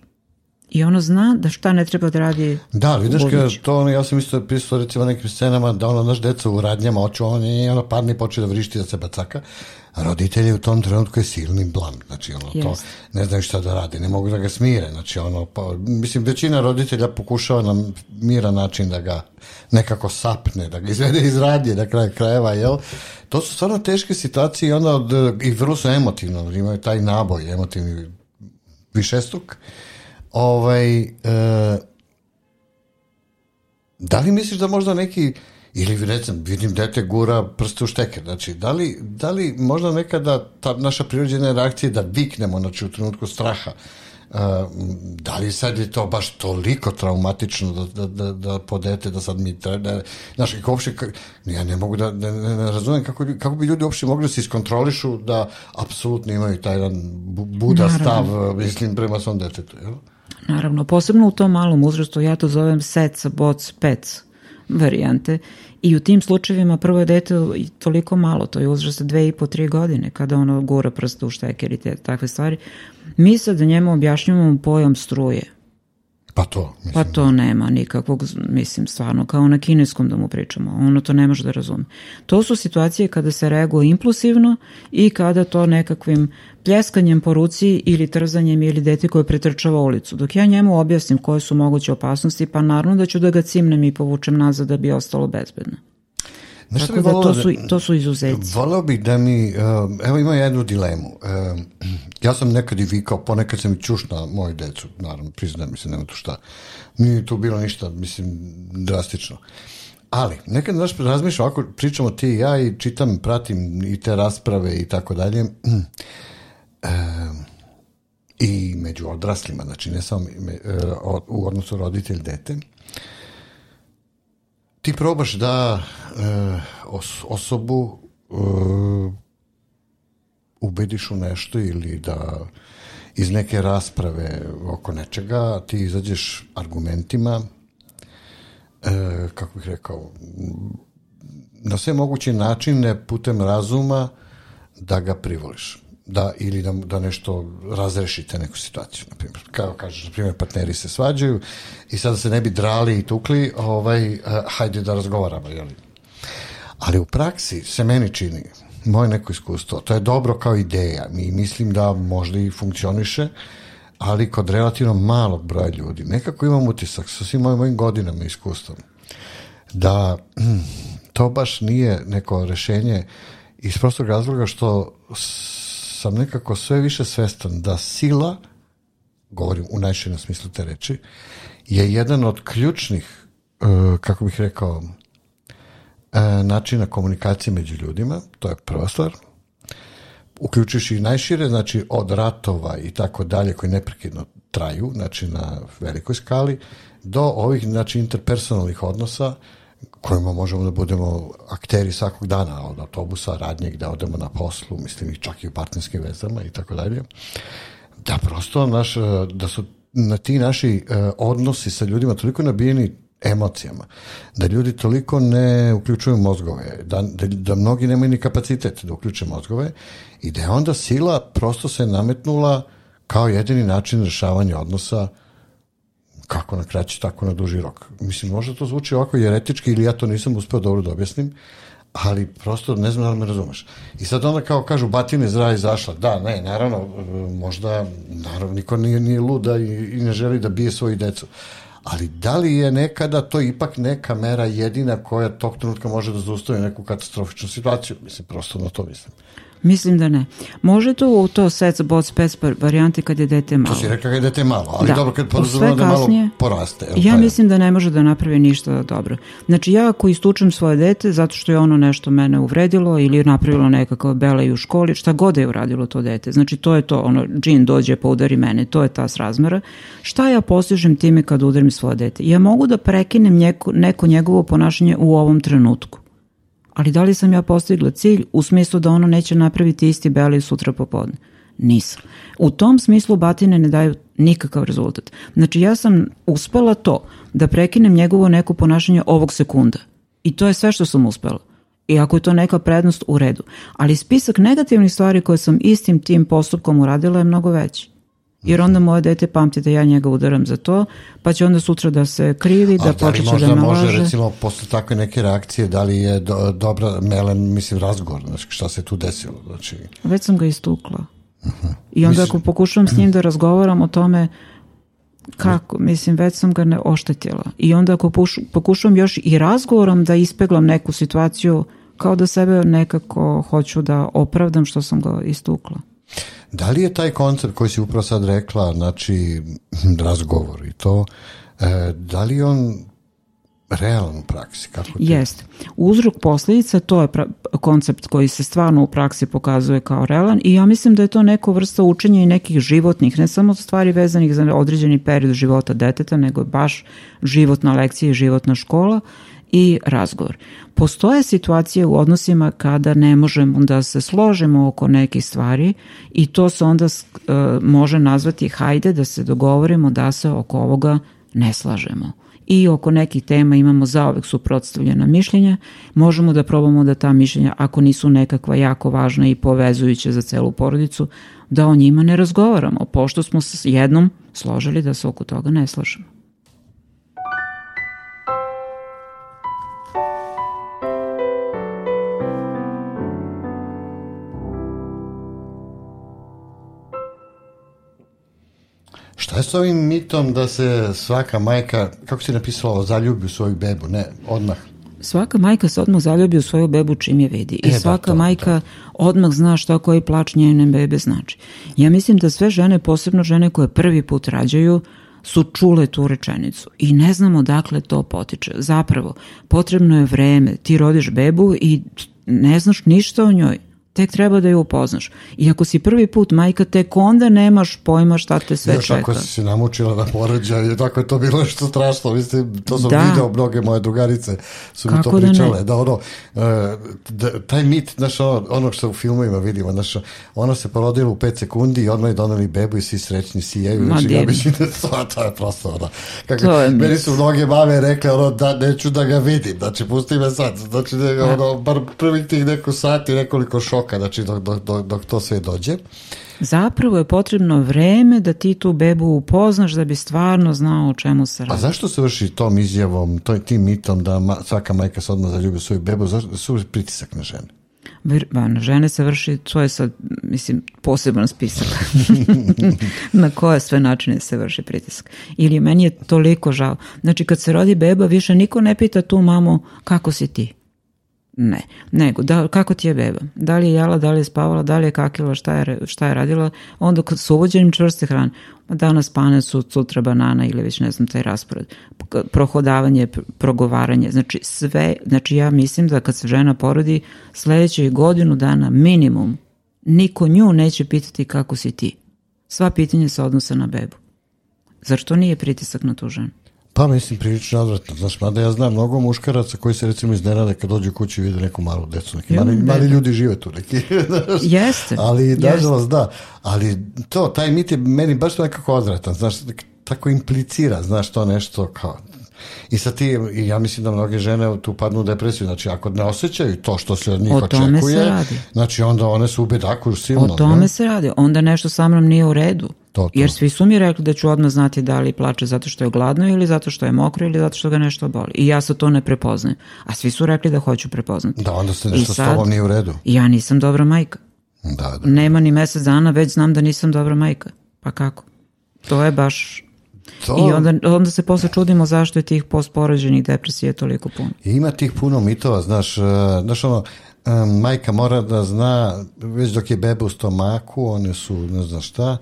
I ono zna da šta ne treba da radi Da, vidiš kada to, ja sam isto pisao recimo nekim scenama da ono, naš deca u radnjama, oču on i ono padne i počne da vrišti da se bacaka. A roditelj u tom trenutku je silni blam. Znači, ono, yes. to ne znaju šta da radi, ne mogu da ga smire. Znači, ono, pa, mislim, većina roditelja pokušava na miran način da ga nekako sapne, da ga izvede iz radnje na kraju krajeva, jel? To su stvarno teške situacije i onda od, i vrlo su emotivno, imaju taj naboj emotivni višestruk. Uh, Ovaj, e, da li misliš da možda neki ili recimo vidim dete da gura prste u šteker, znači da li, da li možda nekada ta naša prirođena reakcija da viknemo znači, u trenutku straha Uh, da li sad je to baš toliko traumatično da, da, da, da po dete, da sad mi treba, da, znaš, kako uopšte, ja ne mogu da, ne, ne, ne razumem kako, kako bi ljudi uopšte mogli da se iskontrolišu da apsolutno imaju taj jedan buda stav, e, mislim, prema svom detetu, jel? Naravno, posebno u tom malom uzrastu, ja to zovem sec, boc, pec varijante. I u tim slučajevima prvo je dete toliko malo, to je uzrast dve i po, tri godine, kada ono gura prsta u šteker i te takve stvari. Mi sad njemu objašnjamo pojam struje – Pa to, mislim. Pa to nema nikakvog, mislim, stvarno, kao na kineskom da mu pričamo. Ono to ne može da razume. To su situacije kada se reaguje impulsivno i kada to nekakvim pljeskanjem po ruci ili trzanjem ili dete koje pretrčava ulicu. Dok ja njemu objasnim koje su moguće opasnosti, pa naravno da ću da ga cimnem i povučem nazad da bi ostalo bezbedno. Znaš Tako da, to, da- su, to su izuzetci. Volao bih da mi, e, evo ima jednu dilemu. E, ja sam nekad i vikao, ponekad sam i čušna moju decu, naravno, priznam mi se, nema tu šta. Nije tu bilo ništa, mislim, drastično. Ali, nekad, znaš, razmišljam, ako pričamo ti i ja i čitam, pratim i te rasprave i tako dalje, <clears throat> e, i među odraslima, znači ne samo u odnosu roditelj-dete, ti probaš da e, osobu e, ubediš u nešto ili da iz neke rasprave oko nečega ti izađeš argumentima e, kako bih rekao na sve moguće načine putem razuma da ga privoliš da ili da, da nešto razrešite neku situaciju na primjer kao kažeš na primjer partneri se svađaju i sada se ne bi drali i tukli ovaj eh, hajde da razgovaramo je li ali u praksi se meni čini moje neko iskustvo to je dobro kao ideja mi mislim da možda i funkcioniše ali kod relativno malog broja ljudi nekako imam utisak sa svim mojim, mojim godinama i iskustvom da mm, to baš nije neko rešenje iz prostog razloga što sam nekako sve više svestan da sila, govorim u najširnom smislu te reči, je jedan od ključnih, e, kako bih rekao, e, načina komunikacije među ljudima, to je prva stvar, uključujući i najšire, znači od ratova i tako dalje koji neprekidno traju, znači na velikoj skali, do ovih znači interpersonalnih odnosa uh, kojima možemo da budemo akteri svakog dana, od autobusa, radnje da odemo na poslu, mislim i čak i u partnerskim vezama i tako dalje, da prosto naš, e, da su na ti naši e, odnosi sa ljudima toliko nabijeni emocijama, da ljudi toliko ne uključuju mozgove, da, da, da mnogi nemaju ni kapacitet da uključe mozgove i da je onda sila prosto se nametnula kao jedini način rešavanja odnosa kako na kraći, tako na duži rok. Mislim, možda to zvuči ovako jeretički ili ja to nisam uspeo dobro da objasnim, ali prosto ne znam da li me razumeš. I sad onda kao kažu batine zra izašla. Da, ne, naravno, možda, naravno, niko nije, nije luda i, i ne želi da bije svoju decu. Ali da li je nekada to ipak neka mera jedina koja tog trenutka može da zaustavi neku katastrofičnu situaciju? Mislim, prosto na to mislim. Mislim da ne. Može to u to sec bot spec varijante kad je dete malo. To si rekla kad je dete malo, ali da. dobro kad podrazumemo da malo poraste. Ja mislim da ne može da napravi ništa dobro. Znači ja ako istučem svoje dete zato što je ono nešto mene uvredilo ili napravilo nekakav belaj u školi, šta god je uradilo to dete. Znači to je to, ono, džin dođe pa udari mene, to je ta srazmera. Šta ja postižem time kad udarim svoje dete? Ja mogu da prekinem neko, neko njegovo ponašanje u ovom trenutku ali da li sam ja postigla cilj u smislu da ono neće napraviti isti beli sutra popodne? Nisam. U tom smislu batine ne daju nikakav rezultat. Znači ja sam uspela to da prekinem njegovo neko ponašanje ovog sekunda. I to je sve što sam uspela. I ako je to neka prednost, u redu. Ali spisak negativnih stvari koje sam istim tim postupkom uradila je mnogo veći. Jer mhm. onda moje dete pamti da ja njega udaram za to, pa će onda sutra da se krivi, da, da počeće da me laže. možda može, recimo, posle takve neke reakcije, da li je do, dobra melen, mislim, razgovor, znači, šta se tu desilo? Znači... Već sam ga istukla. Uh mhm. -huh. I onda mislim... ako pokušavam s njim da razgovaram o tome kako, mislim, već sam ga ne oštetila. I onda ako pokušavam još i razgovorom da ispeglam neku situaciju, kao da sebe nekako hoću da opravdam što sam ga istukla. Da li je taj koncert koji si upravo sad rekla, znači hm, razgovor i to, e, da li on realan u praksi? Kako ti... Jest. Uzrok posledica, to je pra koncept koji se stvarno u praksi pokazuje kao realan i ja mislim da je to neko vrsta učenja i nekih životnih, ne samo stvari vezanih za određeni period života deteta, nego baš životna lekcija i životna škola i razgovor. Postoje situacije u odnosima kada ne možemo da se složimo oko nekih stvari i to se onda e, može nazvati hajde da se dogovorimo da se oko ovoga ne slažemo i oko nekih tema imamo zaovek suprotstavljena mišljenja, možemo da probamo da ta mišljenja, ako nisu nekakva jako važna i povezujuća za celu porodicu, da o njima ne razgovaramo, pošto smo se jednom složili da se oko toga ne slažemo. je s ovim mitom da se svaka majka, kako si napisala, zaljubi u svoju bebu, ne, odmah? Svaka majka se odmah zaljubi u svoju bebu čim je vidi. E, I da, svaka da, to, majka da. odmah zna šta koji plač njene bebe znači. Ja mislim da sve žene, posebno žene koje prvi put rađaju, su čule tu rečenicu i ne znamo dakle to potiče. Zapravo, potrebno je vreme, ti rodiš bebu i ne znaš ništa o njoj tek treba da je upoznaš. I ako si prvi put majka, tek onda nemaš pojma šta te sve Još čeka. Još ako si se namučila na porođaj, je tako je to bilo nešto strašno. Mislim, to sam da. video, mnoge moje drugarice su Kako mi to da pričale. Da, Da, ono, e, da, taj mit, znaš, ono, ono što u filmovima vidimo, znaš, ona se porodila u 5 sekundi i odmah je doneli bebu i svi srećni sijaju. Ma, znači, ja mislim da to, to je prosto ono. Kako, to je meni su mnoge mame rekle, ono, da neću da ga vidim, znači, pusti me sad. Znači, ono, bar prvih tih neko sati, nekoliko šoka roka, znači dok, dok, dok to sve dođe. Zapravo je potrebno vreme da ti tu bebu upoznaš da bi stvarno znao o čemu se radi. A zašto se vrši tom izjavom, toj, tim mitom da ma, svaka majka se odmah zaljubi svoju bebu, zašto su pritisak na žene? Ba, na žene se vrši, to je sad, mislim, poseban spisak <laughs> na koje sve načine se vrši pritisak. Ili meni je toliko žao. Znači, kad se rodi beba, više niko ne pita tu mamu kako si ti. Ne. Nego, da, kako ti je beba? Da li je jela, da li je spavala, da li je kakila, šta je, šta je radila? Onda s uvođenjem čvrste hrane, danas pane, sutra banana ili već ne znam taj raspored. Prohodavanje, progovaranje, znači sve, znači ja mislim da kad se žena porodi sledećoj godinu dana minimum, niko nju neće pitati kako si ti. Sva pitanja se odnose na bebu. Zar to nije pritisak na tu ženu? Pa mislim, prilično odvratno. Znaš, mada ja znam mnogo muškaraca koji se recimo iznenade kad dođu kući i vide neku malu decu. Neki mali, mali ljudi žive tu neki. <laughs> Znaš. Jeste. Ali, nažalost, da. Ali to, taj mit je meni baš nekako odvratan. Znaš, tako implicira, znaš, to nešto kao, I sad ti, i ja mislim da mnoge žene tu padnu u depresiju, znači ako ne osjećaju to što se od njih o tome očekuje, se radi. znači onda one su u bedaku silno. O tome ne? se radi, onda nešto sa mnom nije u redu. To, to. Jer svi su mi rekli da ću odmah znati da li plače zato što je gladno ili zato što je mokro ili zato što ga nešto boli. I ja se to ne prepoznajem. A svi su rekli da hoću prepoznati. Da, onda se nešto I sad, s tobom nije u redu. Ja nisam dobra majka. Da, da. Nema ni mesec dana, već znam da nisam dobra majka. Pa kako? To je baš To... I onda, onda se posle čudimo zašto je tih postporođenih depresija toliko puno. Ima tih puno mitova, znaš, e, znaš ono, e, majka mora da zna, već dok je bebe u stomaku, one su ne znam šta,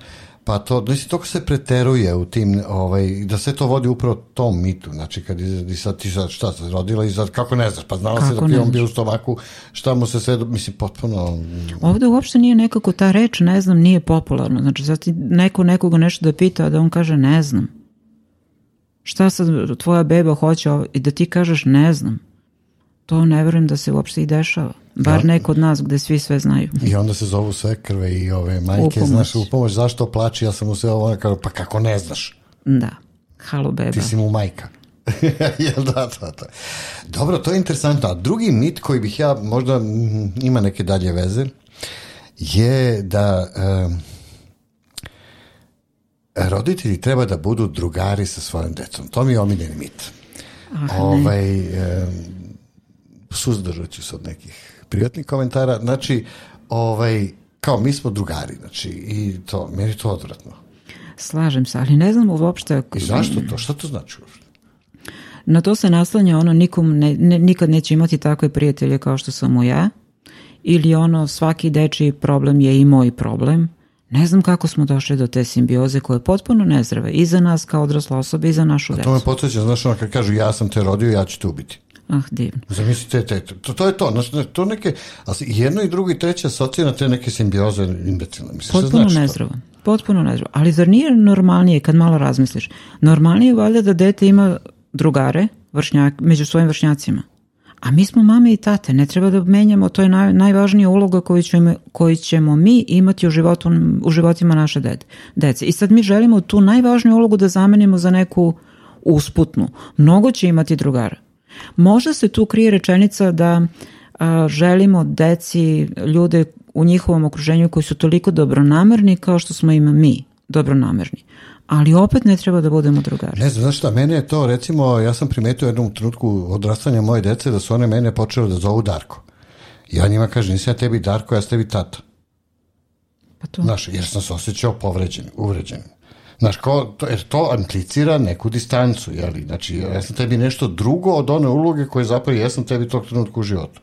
pa to, znači, toliko se preteruje u tim, ovaj, da se to vodi upravo tom mitu, znači, kad i sad ti sad šta se rodila i sad, kako ne znaš, pa znala kako se da ti on bio u stomaku, šta mu se sve, mislim, potpuno... Mm. Ovde uopšte nije nekako ta reč, ne znam, nije popularna, znači, sad ti neko nekoga nešto da pita, a da on kaže ne znam šta sad tvoja beba hoće i da ti kažeš ne znam. To ne verujem da se uopšte i dešava. Bar da. neko od nas gde svi sve znaju. I onda se zovu sve krve i ove majke, u znaš, u pomoć, zašto plači, ja sam mu sve ovo, kao, pa kako ne znaš? Da, halo beba. Ti si mu majka. <laughs> ja, da, da, da. Dobro, to je interesantno. A drugi mit koji bih ja, možda m, ima neke dalje veze, je da... Um, roditelji treba da budu drugari sa svojim decom. To mi je omiljeni mit. Ah, ovaj, e, suzdržat ću se od nekih prijatnih komentara. Znači, ovaj, kao mi smo drugari, znači, i to, meni to odvratno. Slažem se, ali ne znam uopšte... I zašto to? Šta to znači uopšte? Na to se naslanja ono, nikom ne, ne, nikad neće imati takve prijatelje kao što sam mu ja, ili ono, svaki dečiji problem je i moj problem, Ne znam kako smo došli do te simbioze koja je potpuno nezdrava i za nas kao odrasla osoba i za našu decu. A to me podsjeća, znaš, ono kad kažu ja sam te rodio, ja ću te ubiti. Ah, divno. Zamislite, te, to, to je to. Znači, to neke, a jedno i drugo i treće asocira na te neke simbioze imbecilne. Mislim, potpuno znači nezdravo. To? Potpuno nezdravo. Ali zar nije normalnije, kad malo razmisliš, normalnije je valjda da dete ima drugare vršnjak, među svojim vršnjacima. A mi smo mame i tate, ne treba da menjamo, to je naj, najvažnija uloga koju ćemo, koju ćemo mi imati u, životu, u životima naše dede, dece. I sad mi želimo tu najvažniju ulogu da zamenimo za neku usputnu. Mnogo će imati drugara. Možda se tu krije rečenica da a, želimo deci, ljude u njihovom okruženju koji su toliko dobronamerni kao što smo im mi dobronamerni ali opet ne treba da budemo drugari. Ne znam, znaš šta, mene je to, recimo, ja sam primetio u jednom trenutku odrastanja moje dece da su one mene počele da zovu Darko. Ja njima kažem, nisam ja tebi Darko, ja sam tebi tata. Pa to... Znaš, jer sam se osjećao povređen, uvređen. Znaš, kao, to, jer to implicira neku distancu, jeli? Znači, ja sam tebi nešto drugo od one uloge koje zapravo jesam tebi tog trenutku u životu.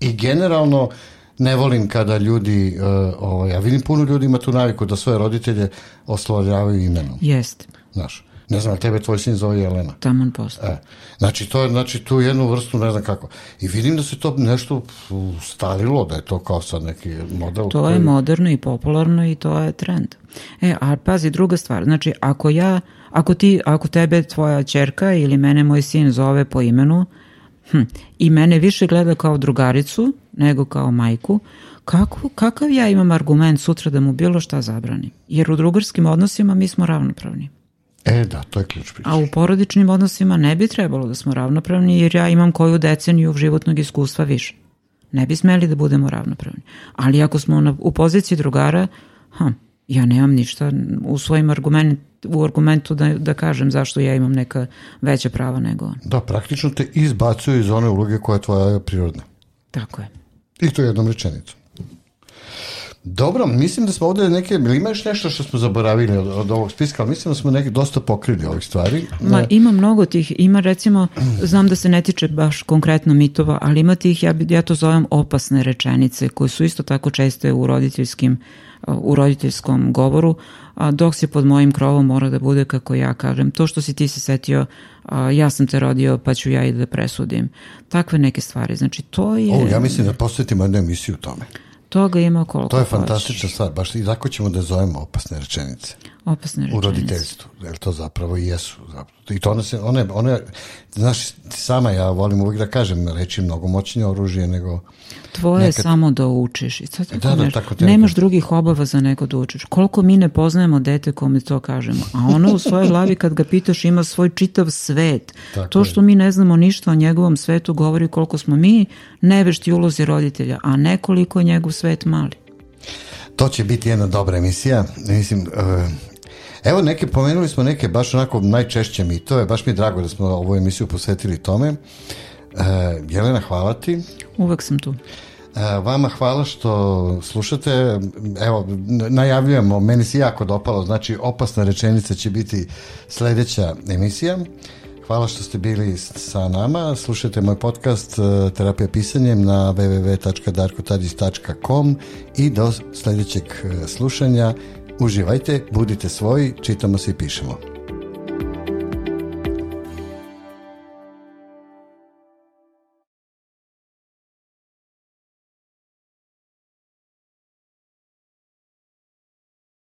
I generalno, uh, ne volim kada ljudi, uh, ovaj, ja vidim puno ljudi ima tu naviku da svoje roditelje oslovljavaju imenom. Jeste. Znaš, ne znam, tebe tvoj sin zove Jelena. Taman posto. E, znači, to je, znači, tu jednu vrstu, ne znam kako. I vidim da se to nešto ustalilo, da je to kao sad neki model. To koji... je moderno i popularno i to je trend. E, a pazi, druga stvar, znači, ako ja, ako ti, ako tebe tvoja čerka ili mene moj sin zove po imenu, hm, i mene više gleda kao drugaricu nego kao majku, kako, kakav ja imam argument sutra da mu bilo šta zabrani? Jer u drugarskim odnosima mi smo ravnopravni. E, da, to je ključ priče. A u porodičnim odnosima ne bi trebalo da smo ravnopravni jer ja imam koju deceniju životnog iskustva više. Ne bi smeli da budemo ravnopravni. Ali ako smo na, u poziciji drugara, ha, ja nemam ništa u svojim argument, u argumentu da, da kažem zašto ja imam neka veća prava nego on. Da, praktično te izbacuju iz one uloge koja je tvoja prirodna. Tako je. I to je jednom rečenicom. Dobro, mislim da smo ovde neke, ili ima još nešto što smo zaboravili od, od ovog spiska, ali mislim da smo neke dosta pokrili ovih stvari. Ma, ima mnogo tih, ima recimo, znam da se ne tiče baš konkretno mitova, ali ima tih, ja, ja to zovem opasne rečenice, koje su isto tako česte u roditeljskim, u roditeljskom govoru, a dok se pod mojim krovom mora da bude kako ja kažem. To što si ti se setio, a, ja sam te rodio pa ću ja i da presudim. Takve neke stvari. Znači to je... O, ja mislim da posvetimo jednu emisiju tome. Toga ima koliko To je fantastična stvar, baš i tako ćemo da zovemo opasne rečenice opasne rečenice. U roditeljstvu, jer to zapravo i jesu. Zapravo. I to ona se, ona, ona, znaš, sama ja volim uvijek da kažem, reći mnogo moćnije oružje nego... Tvoje nekad... je samo da učiš. I sad da, da, tako te nemaš drugih obaveza nego da učiš. Koliko mi ne poznajemo dete kome to kažemo, a ono u svojoj glavi kad ga pitaš ima svoj čitav svet. Tako to što je. mi ne znamo ništa o njegovom svetu govori koliko smo mi nevešti ulozi roditelja, a nekoliko je njegov svet mali. To će biti jedna dobra emisija. Mislim, e, Evo neke, pomenuli smo neke baš onako najčešće mitove, baš mi je drago da smo ovu emisiju posvetili tome. E, Jelena, hvala ti. Uvek sam tu. E, vama hvala što slušate. Evo, najavljujemo, meni se jako dopalo, znači opasna rečenica će biti sledeća emisija. Hvala što ste bili sa nama. Slušajte moj podcast e, Terapija pisanjem na www.darkotadis.com i do sledećeg e, slušanja Uživajte, budite svoji, čitamo se i pišemo.